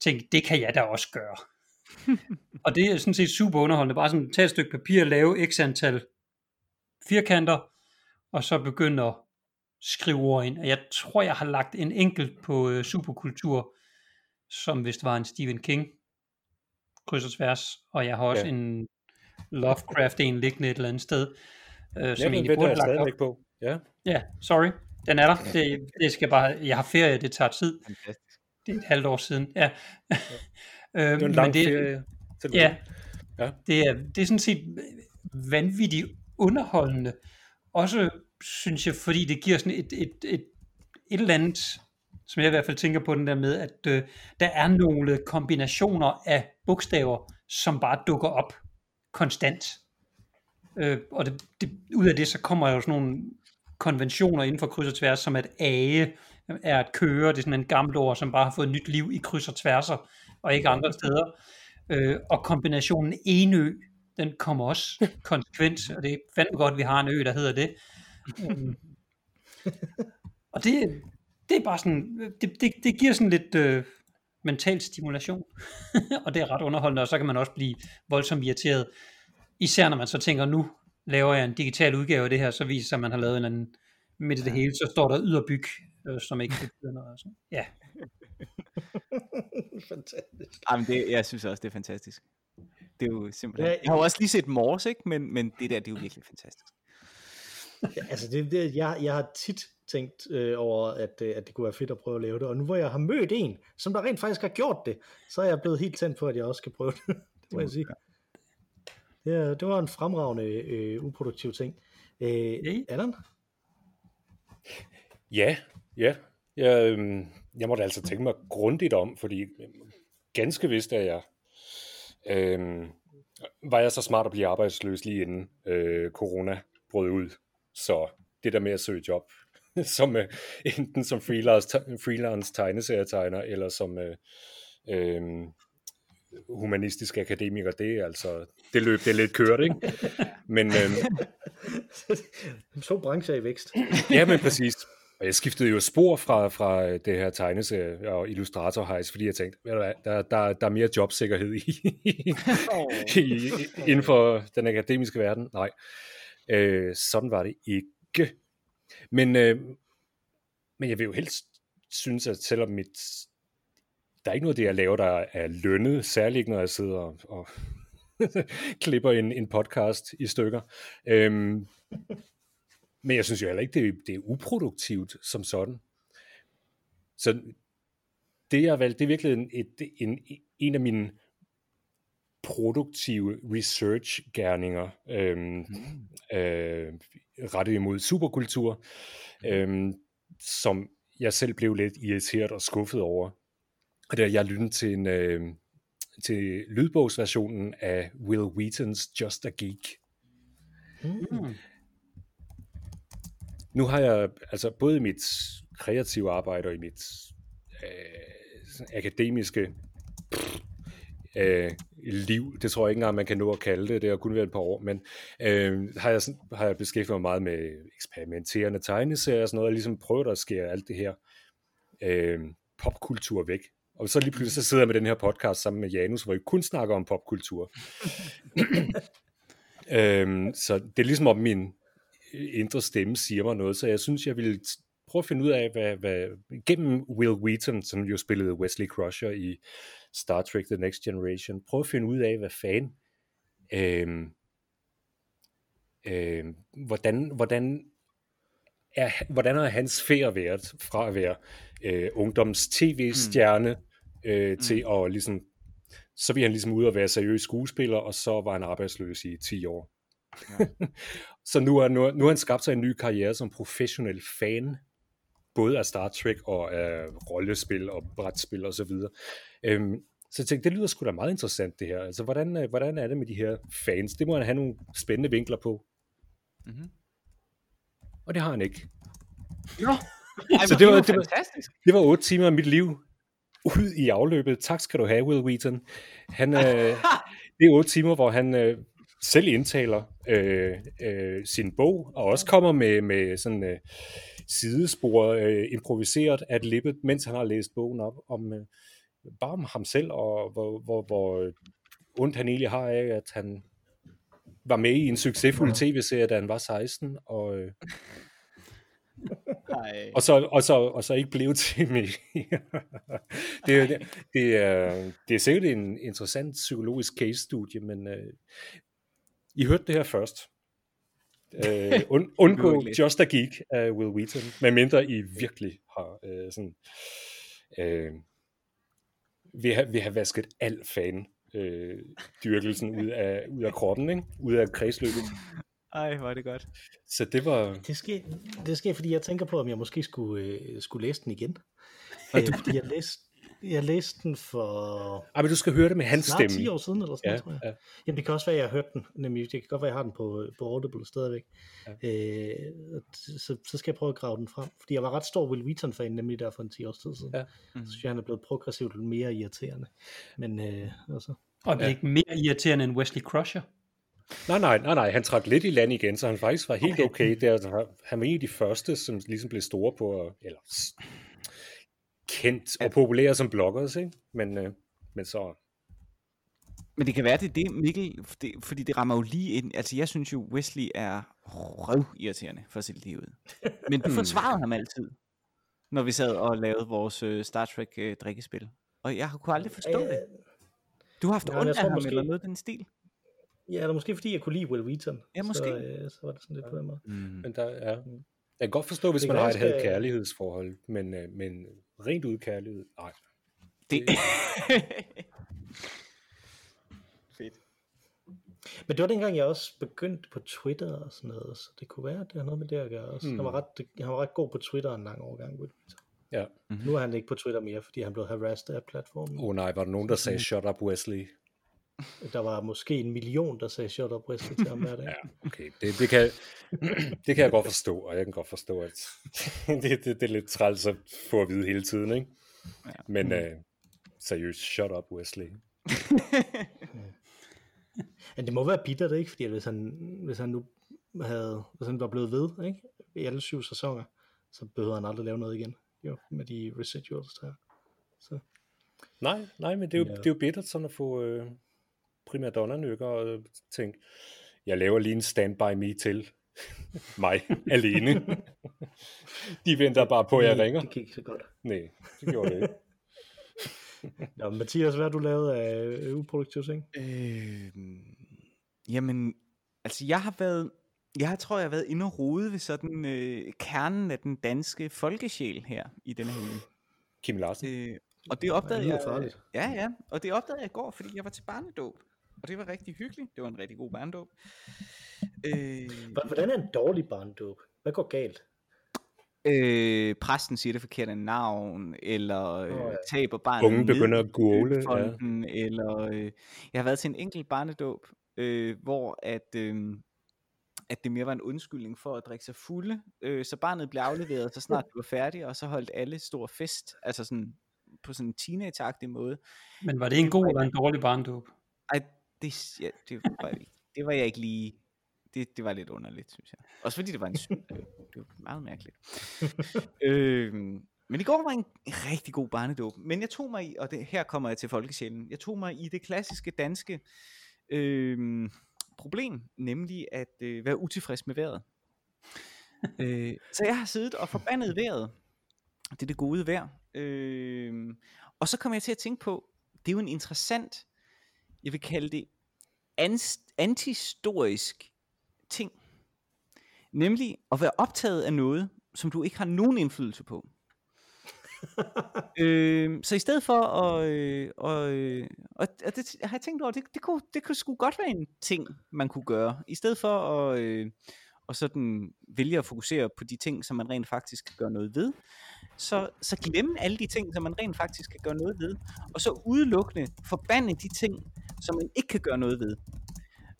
Speaker 3: tænke, det kan jeg da også gøre. (laughs) og det er sådan set super underholdende. Bare sådan tage et stykke papir, lave x antal firkanter, og så begynde at skrive ord ind. Og jeg tror, jeg har lagt en enkelt på øh, superkultur, som hvis det var en Stephen King kryds og tværs, og jeg har også
Speaker 4: Ja.
Speaker 3: ja. en Lovecraft en liggende et eller andet sted, øh,
Speaker 4: Ja,
Speaker 3: som
Speaker 4: den
Speaker 3: egentlig burde lagt op.
Speaker 4: på. Ja.
Speaker 3: Ja, sorry, den er der. Det, det skal bare, jeg har ferie, det tager tid.
Speaker 2: Fantastisk.
Speaker 3: Det er et halvt år siden. Ja. øh,
Speaker 4: Det er en
Speaker 3: men
Speaker 4: lang
Speaker 3: det,
Speaker 4: ferie.
Speaker 3: Ja,
Speaker 4: Ja.
Speaker 3: det er, det er sådan set vanvittigt underholdende. Også, synes jeg, fordi det giver sådan et, et, et, et eller andet, som jeg i hvert fald tænker på den der med, at øh, der er nogle kombinationer af bogstaver, som bare dukker op konstant. Øh, og det, det, ud af det, så kommer jo sådan nogle konventioner inden for kryds og tværs, som at age er at køre, det er sådan en gammelt ord, som bare har fået nyt liv i kryds og tværser, og ikke andre steder. Øh, og kombinationen enø, den kommer også (laughs) konsekvent, og det er fandme godt, at vi har en ø, der hedder det. Øhm, og det, det er bare sådan, det, det, det giver sådan lidt øh, mental stimulation, (laughs) og det er ret underholdende, og så kan man også blive voldsomt irriteret, især når man så tænker, nu laver jeg en digital udgave af det her, så viser sig, at man har lavet en anden midt i det hele, så står der yderbyg, øh, som ikke betyder noget. og sådan. Ja, (laughs)
Speaker 1: Fantastisk.
Speaker 2: Jamen, det, jeg synes også, det er fantastisk. Det er jo simpelthen... Jeg har jo også lige set Morse, ikke? Men, men det der, det er jo virkelig fantastisk.
Speaker 1: Ja, altså det, det, jeg, jeg har tit tænkt øh, over, at, øh, at det kunne være fedt at prøve at lave det, og nu hvor jeg har mødt en, som der rent faktisk har gjort det, så er jeg blevet helt tændt på, at jeg også skal prøve det, (laughs) det må jeg sige. Er- det var en fremragende øh, uproduktiv ting. Øh,
Speaker 3: Yay.
Speaker 1: Allan?
Speaker 4: Ja, ja. Jeg, øhm, jeg måtte altså tænke mig grundigt om, fordi øhm, ganske vist er jeg, øhm, var jeg så smart at blive arbejdsløs lige inden øh, corona brød ud. Så det der med at søge job, (laughs) som øh, enten som freelance, freelance tegneserietegner, eller som øh, øh, humanistisk akademiker, det er altså, det løb det er lidt kørt, ikke? Men, (laughs) øh,
Speaker 1: to brancher i vækst.
Speaker 4: Ja, men præcis. Og jeg skiftede jo spor fra, fra det her tegneserie og illustrator hejs, fordi jeg tænkte, hvad, der, der, der er mere jobsikkerhed i, i, i, inden for den akademiske verden. Nej, øh, sådan var det ikke. Men, øh, men jeg vil jo helst synes, at selvom mit, der er ikke noget af det, jeg laver, der er lønnet, særligt ikke, når jeg sidder og, (laughs) klipper en, en podcast i stykker. Øhm, men jeg synes jo heller ikke, det, er- det er uproduktivt som sådan. Så det, jeg har valgt, det er virkelig en, et, en, en af mine produktive research-gerninger øh, øh, rettet imod superkultur, øh, som jeg selv blev lidt irriteret og skuffet over. Og der jeg lyttede til en øh, til lydbogsversionen af Will Wheatons Just a Geek.
Speaker 3: Mm.
Speaker 4: Nu har jeg altså både i mit kreative arbejde og i mit øh, akademiske øh, liv, det tror jeg ikke engang, man kan nå at kalde det, det har kun været et par år, men øh, har, jeg, sådan, har jeg beskæftiget mig meget med eksperimenterende tegneserier og sådan noget, og ligesom prøvet at skære alt det her øh, popkultur væk. Og så lige pludselig så sidder jeg med den her podcast sammen med Janus, hvor vi kun snakker om popkultur. (laughs) øhm, så det er ligesom om min indre stemme siger mig noget, så jeg synes, jeg vil prøve at finde ud af, hvad, hvad gennem Will Wheaton, som jo spillede Wesley Crusher i Star Trek The Next Generation, prøve at finde ud af, hvad fanden, øhm, øhm, hvordan, hvordan er, hvordan har hans ferie været fra at være øh, ungdoms tv-stjerne mm. øh, til mm. at ligesom, så vil han ligesom ud og være seriøs skuespiller, og så var han arbejdsløs i 10 år. Ja. (laughs) så nu er, nu, nu har han skabt sig en ny karriere som professionel fan, både af Star Trek og af rollespil og brætspil og så videre. Øhm, så jeg tænkte, det lyder sgu da meget interessant det her. Altså, hvordan, øh, hvordan er det med de her fans? Det må han have nogle spændende vinkler på. Mm-hmm. Og det har han ikke.
Speaker 2: Jo. Ej, så det var, det, var, fantastisk.
Speaker 4: det var otte timer af mit liv ud i afløbet. Tak skal du have, Will Wheaton. Han, øh, (laughs) det er otte timer, hvor han øh, selv indtaler øh, øh, sin bog, og også kommer med, med sådan øh, sidespor, øh, improviseret at lippet, mens han har læst bogen op, om øh, bare om ham selv, og hvor, hvor, hvor ondt han egentlig har af, at han var med i en succesfuld tv-serie, da han var 16, og, øh, (laughs) og, så, og, så, og så ikke blev til mig. (laughs) det, det, det, er, det er sikkert en interessant psykologisk case-studie, men øh, I hørte det her først. Øh, (laughs) und, undgå Just a Geek af Will Wheaton, medmindre I virkelig har øh, sådan, øh, vi har, vi har vasket al fan øh, dyrkelsen ud af, ud af kroppen, ikke? ud af kredsløbet.
Speaker 2: Ej, hvor er det godt.
Speaker 4: Så det var...
Speaker 1: Det sker, det sker fordi jeg tænker på, om jeg måske skulle, øh, skulle læse den igen. Og du... Fordi jeg læste, jeg læste den for...
Speaker 4: Ah, men du skal høre det med hans stemme.
Speaker 1: 10 år siden, eller sådan ja, tror jeg. Ja. Jamen, det kan også være, at jeg har hørt den. Nemlig, det kan godt være, at jeg har den på, på Audible stadigvæk. Ja. Øh, så, så skal jeg prøve at grave den frem. Fordi jeg var ret stor Will Wheaton-fan, nemlig der for en 10 års tid siden. Ja. Mm. Så synes jeg, han er blevet progressivt mere irriterende. Men øh, altså...
Speaker 3: Og det er ja. ikke mere irriterende end Wesley Crusher?
Speaker 4: Nej, nej, nej, nej, han trak lidt i land igen, så han faktisk var helt okay. okay der, han var en af de første, som ligesom blev store på, eller kendt og populære som bloggers, ikke? Men, øh, men så...
Speaker 2: Men det kan være, det er det, Mikkel, det, fordi det rammer jo lige ind. Altså, jeg synes jo, Wesley er røvirriterende for sit liv ud. Men du forsvarede ham altid, når vi sad og lavede vores uh, Star Trek uh, drikkespil. Og jeg kunne aldrig forstå det. Du har haft ja, ondt af ham, måske... eller noget den stil?
Speaker 1: Ja, eller måske fordi jeg kunne lide Will Wheaton.
Speaker 2: Ja, måske. Så,
Speaker 1: øh, så var det sådan lidt på den måde.
Speaker 4: Mm. Men der er... Jeg kan godt forstå, hvis det man har et had kærlighedsforhold, men, øh, men rent ud kærlighed, nej.
Speaker 2: Det... (laughs)
Speaker 1: Fedt. Men det var dengang, jeg også begyndte på Twitter og sådan noget, så det kunne være, at det har noget med det at gøre også. Mm. Han, var ret, han var ret god på Twitter en lang overgang. Will
Speaker 4: Ja.
Speaker 1: Mm-hmm. Nu er han ikke på Twitter mere, fordi han blev harassed af platformen.
Speaker 4: Åh oh, nej, var der nogen, der sagde, shut up Wesley?
Speaker 1: Der var måske en million, der sagde shut up Wesley til ham hver dag. (laughs)
Speaker 4: ja, okay. Det, det, kan, det kan jeg godt forstå, og jeg kan godt forstå, at (laughs) det, det, det er lidt træls at få at vide hele tiden, ikke? Ja. Men uh, seriøst, shut up Wesley.
Speaker 1: Men det må være bittert, ikke? Fordi hvis han, hvis han nu havde, hvis han var blevet ved, ikke? I alle syv sæsoner, så behøver han aldrig lave noget igen, jo, med de residuals der. Så.
Speaker 4: Nej, nej, men det er jo, ja. det er jo bittert sådan at få, øh, primadonna-nykker og tænkte, jeg laver lige en stand-by me til (laughs) mig alene. (laughs) De venter bare på, at jeg ringer.
Speaker 1: Det gik så godt.
Speaker 4: Nej, det gjorde det ikke. (laughs)
Speaker 1: Nå, Mathias, hvad har du lavet af uproduktiv ting?
Speaker 2: Øh, jamen, altså jeg har været, jeg tror, jeg har været inde og rode ved sådan øh, kernen af den danske folkesjæl her i denne her uge.
Speaker 4: Kim Larsen.
Speaker 2: Øh, og det opdagede jeg, ja, ja, og det opdagede jeg i går, fordi jeg var til barnedåb. og det var rigtig hyggeligt. Det var en rigtig god barndåb. Øh,
Speaker 1: Hvordan er en dårlig barndåb? Hvad går galt?
Speaker 2: øh, præsten siger det forkerte navn, eller øh,
Speaker 1: ja.
Speaker 2: taber barnet
Speaker 4: Ungen begynder at
Speaker 2: i
Speaker 4: gurgle, ja.
Speaker 2: eller øh, jeg har været til en enkelt barnedåb, øh, hvor at, øh, at det mere var en undskyldning for at drikke sig fulde, øh, så barnet blev afleveret, så snart (laughs) det var færdigt, og så holdt alle stor fest, altså sådan på sådan en teenage måde.
Speaker 3: Men var det en god eller en dårlig barndåb?
Speaker 2: Ej, det, ja, det, var, det var jeg ikke lige, det, det var lidt underligt, synes jeg. Også fordi det var en synd, øh, det var meget mærkeligt. (laughs) øh, men i går var en rigtig god barnedåb. Men jeg tog mig i, og det, her kommer jeg til folkesjælen, jeg tog mig i det klassiske danske øh, problem, nemlig at øh, være utilfreds med vejret. (laughs) øh, så jeg har siddet og forbandet vejret. Det er det gode vejr. Øh, og så kom jeg til at tænke på, det er jo en interessant, jeg vil kalde det, antistorisk ting. Nemlig at være optaget af noget, som du ikke har nogen indflydelse på. (laughs) øh, så i stedet for at, øh, og, øh, og, og det har jeg tænkt over, det, det, kunne, det kunne sgu godt være en ting, man kunne gøre. I stedet for at, øh, og sådan vælge at fokusere på de ting, som man rent faktisk kan gøre noget ved, så, så glemme alle de ting, som man rent faktisk kan gøre noget ved, og så udelukkende forbande de ting, som man ikke kan gøre noget ved.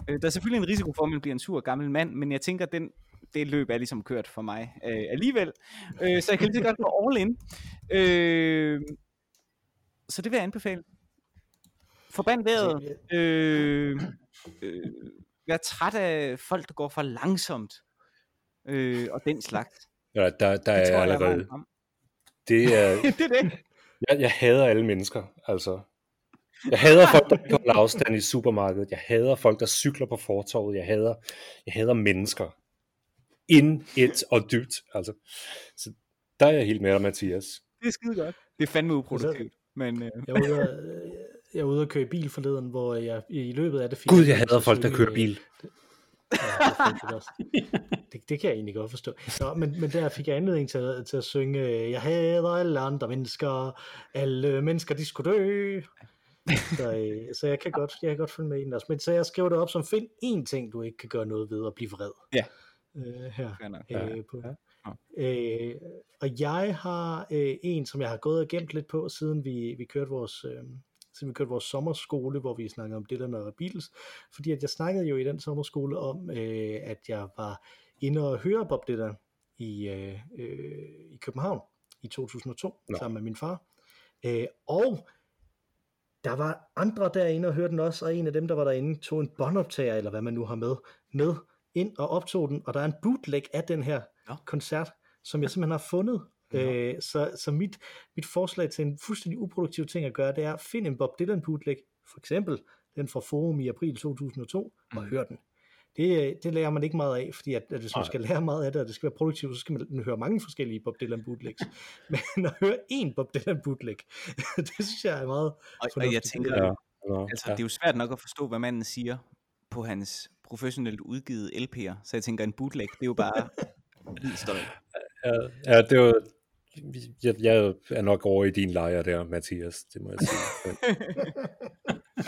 Speaker 2: Øh, der er selvfølgelig en risiko for, at man bliver en sur gammel mand, men jeg tænker, den, det løb er ligesom kørt for mig øh, alligevel. Øh, så jeg kan lige godt gå all in. Øh, så det vil jeg anbefale. Forband vejret. Øh, øh, vær træt af folk, der går for langsomt. Øh, og den slags.
Speaker 4: Ja, der, der
Speaker 2: Det
Speaker 4: er
Speaker 2: tror jeg, er
Speaker 4: allerede...
Speaker 2: frem.
Speaker 4: Det er, (laughs)
Speaker 2: det er det.
Speaker 4: jeg, jeg hader alle mennesker, altså. Jeg hader folk, der ikke holder afstand i supermarkedet. Jeg hader folk, der cykler på fortorvet. Jeg hader, jeg hader mennesker. Ind, et og dybt. Altså. Så der er jeg helt med dig, Mathias.
Speaker 2: Det er skide godt. Det er fandme uproduktivt. Men øh,
Speaker 1: Jeg var ude at, jeg var ude at køre i bil forleden, hvor jeg i løbet af det fik...
Speaker 4: Gud, jeg hader folk, der kører bil.
Speaker 1: Ja, det, det, det kan jeg egentlig godt forstå. Nå, men, men der fik jeg anledning til, at- til at synge, jeg hader alle andre mennesker, alle mennesker, de skulle dø. Så, øh, så jeg kan godt, jeg kan godt følge med i den også. Men så jeg skriver det op som, find én ting, du ikke kan gøre noget ved, og blive vred.
Speaker 2: Ja.
Speaker 1: Øh, her.
Speaker 2: fair nok.
Speaker 1: Øh, på.
Speaker 2: Ja.
Speaker 1: Øh, og jeg har øh, en, som jeg har gået og gemt lidt på, siden vi, vi kørte vores... Øh, siden vi kørte vores sommerskole, hvor vi snakkede om Dylan og Beatles, fordi at jeg snakkede jo i den sommerskole om, øh, at jeg var inde og høre Bob Dylan i, øh, øh, i København i 2002,
Speaker 4: Nå.
Speaker 1: Nå. sammen med min far. Øh, og der var andre derinde og hørte den også, og en af dem, der var derinde, tog en båndoptager, eller hvad man nu har med, med ind og optog den, og der er en bootleg af den her
Speaker 2: Nå.
Speaker 1: koncert, som jeg simpelthen har fundet.
Speaker 2: Nå.
Speaker 1: Øh, så så mit, mit forslag til en fuldstændig uproduktiv ting at gøre, det er at finde en Bob Dylan bootleg, for eksempel den fra Forum i april 2002, og
Speaker 2: Mm.
Speaker 1: hør den. Det, det lærer man ikke meget af, fordi at, at hvis man skal lære meget af det, og det skal være produktivt, så skal man høre mange forskellige Bob Dylan bootlegs. (laughs) Men at høre én Bob Dylan bootleg, (laughs) det synes jeg er meget
Speaker 2: Og, og jeg tænker,
Speaker 4: Ja.
Speaker 2: Altså,
Speaker 4: ja.
Speaker 2: det er jo svært nok at forstå, hvad manden siger på hans professionelt udgivet LP'er. Så jeg tænker, en bootleg, det er jo bare (laughs) støj.
Speaker 4: Ja, ja, det var... Jeg, jeg er nok over i din lejr der, Mathias, det må jeg sige.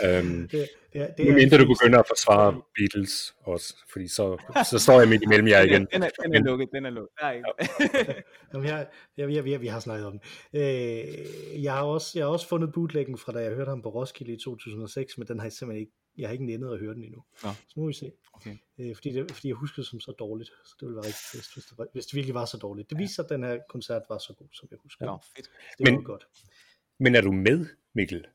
Speaker 4: (laughs) øhm,
Speaker 1: Det, det, er, det er
Speaker 4: mindre du begynder at forsvare Beatles også, fordi så, så står jeg midt imellem jer igen.
Speaker 2: Den er, den er lukket, den er lukket. Der er ikke.
Speaker 1: Jamen, jeg, jeg, jeg, jeg, vi har snakket om det. Øh, jeg, har også, jeg har også fundet bootleggen fra da jeg hørte ham på Roskilde i 2006, men den har jeg simpelthen ikke, jeg har ikke nændet at høre den endnu.
Speaker 2: Nå.
Speaker 1: Så må vi se.
Speaker 2: Okay.
Speaker 1: Øh, fordi, det, fordi jeg husker det som så dårligt, så det ville være rigtig trist, hvis det, var, hvis det virkelig var så dårligt. Det viser sig, at den her koncert var så god, som jeg husker.
Speaker 2: Nå, fedt.
Speaker 1: Det
Speaker 4: Men-
Speaker 1: var godt.
Speaker 4: Men er du med, Mikkel?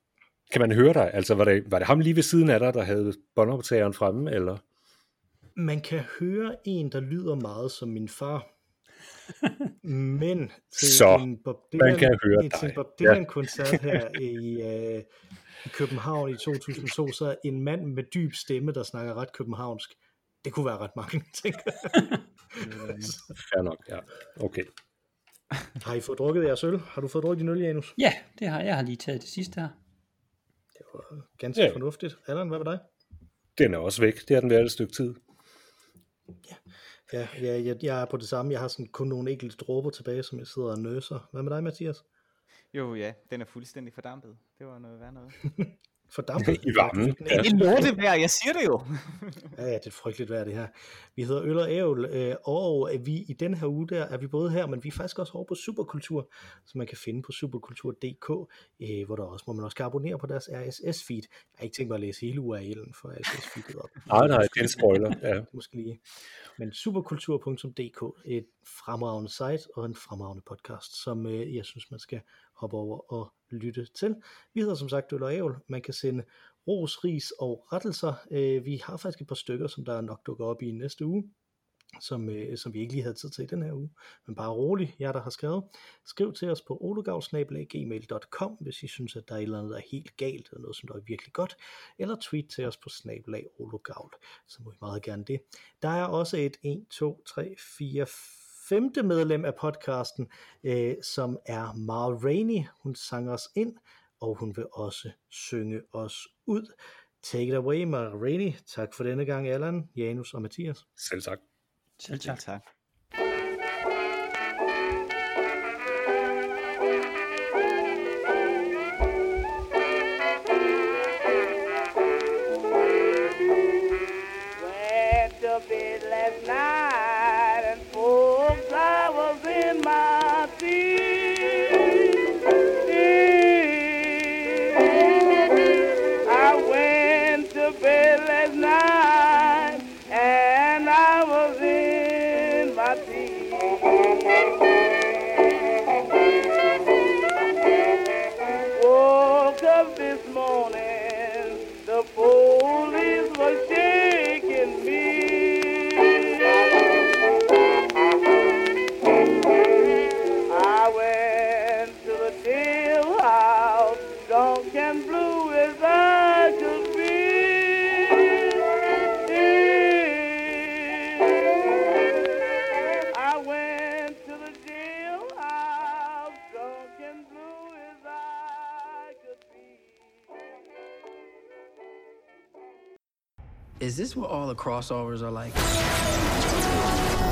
Speaker 4: Kan man høre dig? Altså, var det, var det ham lige ved siden af dig, der havde båndoptageren fremme, eller?
Speaker 1: Man kan høre en, der lyder meget som min far. (laughs) Men til
Speaker 4: Så,
Speaker 1: en Bob
Speaker 4: man kan høre
Speaker 1: til
Speaker 4: dig.
Speaker 1: en Bob Dylan-koncert her i, øh, i København i 2002, så er en mand med dyb stemme, der snakker ret københavnsk. Det kunne være ret mange (laughs) ting.
Speaker 4: Fair nok, ja. Okay.
Speaker 1: har I fået drukket jeres øl? Har du fået drukket din øl, Janus?
Speaker 3: Ja, det har jeg har lige taget det sidste her.
Speaker 1: Det var ganske
Speaker 4: Ja.
Speaker 1: fornuftigt. Allan, hvad var dig?
Speaker 4: Den er også væk. Det har den været et stykke tid.
Speaker 1: Ja, ja jeg, jeg er på det samme. Jeg har sådan kun nogle enkelte dråber tilbage, som jeg sidder og nøser. Hvad med dig, Mathias?
Speaker 2: Jo, ja, den er fuldstændig fordampet. Det var noget værd noget. (laughs)
Speaker 1: fordampet.
Speaker 4: I varmen,
Speaker 1: Ja.
Speaker 5: Det er lortevejr, jeg siger det jo. (laughs)
Speaker 1: Ja, ja, det er frygteligt vejr, det her. Vi hedder Øl og Ævl, øh, og vi, i den her uge der er vi både her, men vi er faktisk også over på Superkultur, som man kan finde på superkultur.dk, øh, hvor der også, hvor man også kan abonnere på deres RSS-feed. Jeg har ikke tænkt mig at læse hele URL'en for RSS-feedet op. (laughs)
Speaker 4: Nej, nej, det er en spoiler. Ja.
Speaker 1: Måske lige. Men superkultur.dk, et fremragende site og en fremragende podcast, som øh, jeg synes, man skal hoppe over og lytte til. Vi hedder som sagt Øl og Ævl. Man kan sende ros, ris og rettelser. Øh, vi har faktisk et par stykker, som der nok dukker op i næste uge, som, øh, som vi ikke lige havde tid til i den her uge. Men bare rolig, jer der har skrevet. Skriv til os på olugavl.gmail.com, hvis I synes, at der er et eller andet, der er helt galt, eller noget, som der er virkelig godt. Eller tweet til os på snabelag olugavl, så må I meget gerne det. Der er også et 1, 2, 3, 4, femte medlem af podcasten, øh, som er Mara Rainey. Hun sang os ind, og hun vil også synge os ud. Take it away, Mara Rainey. Tak for denne gang, Allan, Janus og Mathias.
Speaker 4: Selv tak.
Speaker 3: Selv tak.
Speaker 5: tak.
Speaker 6: Crossovers are like?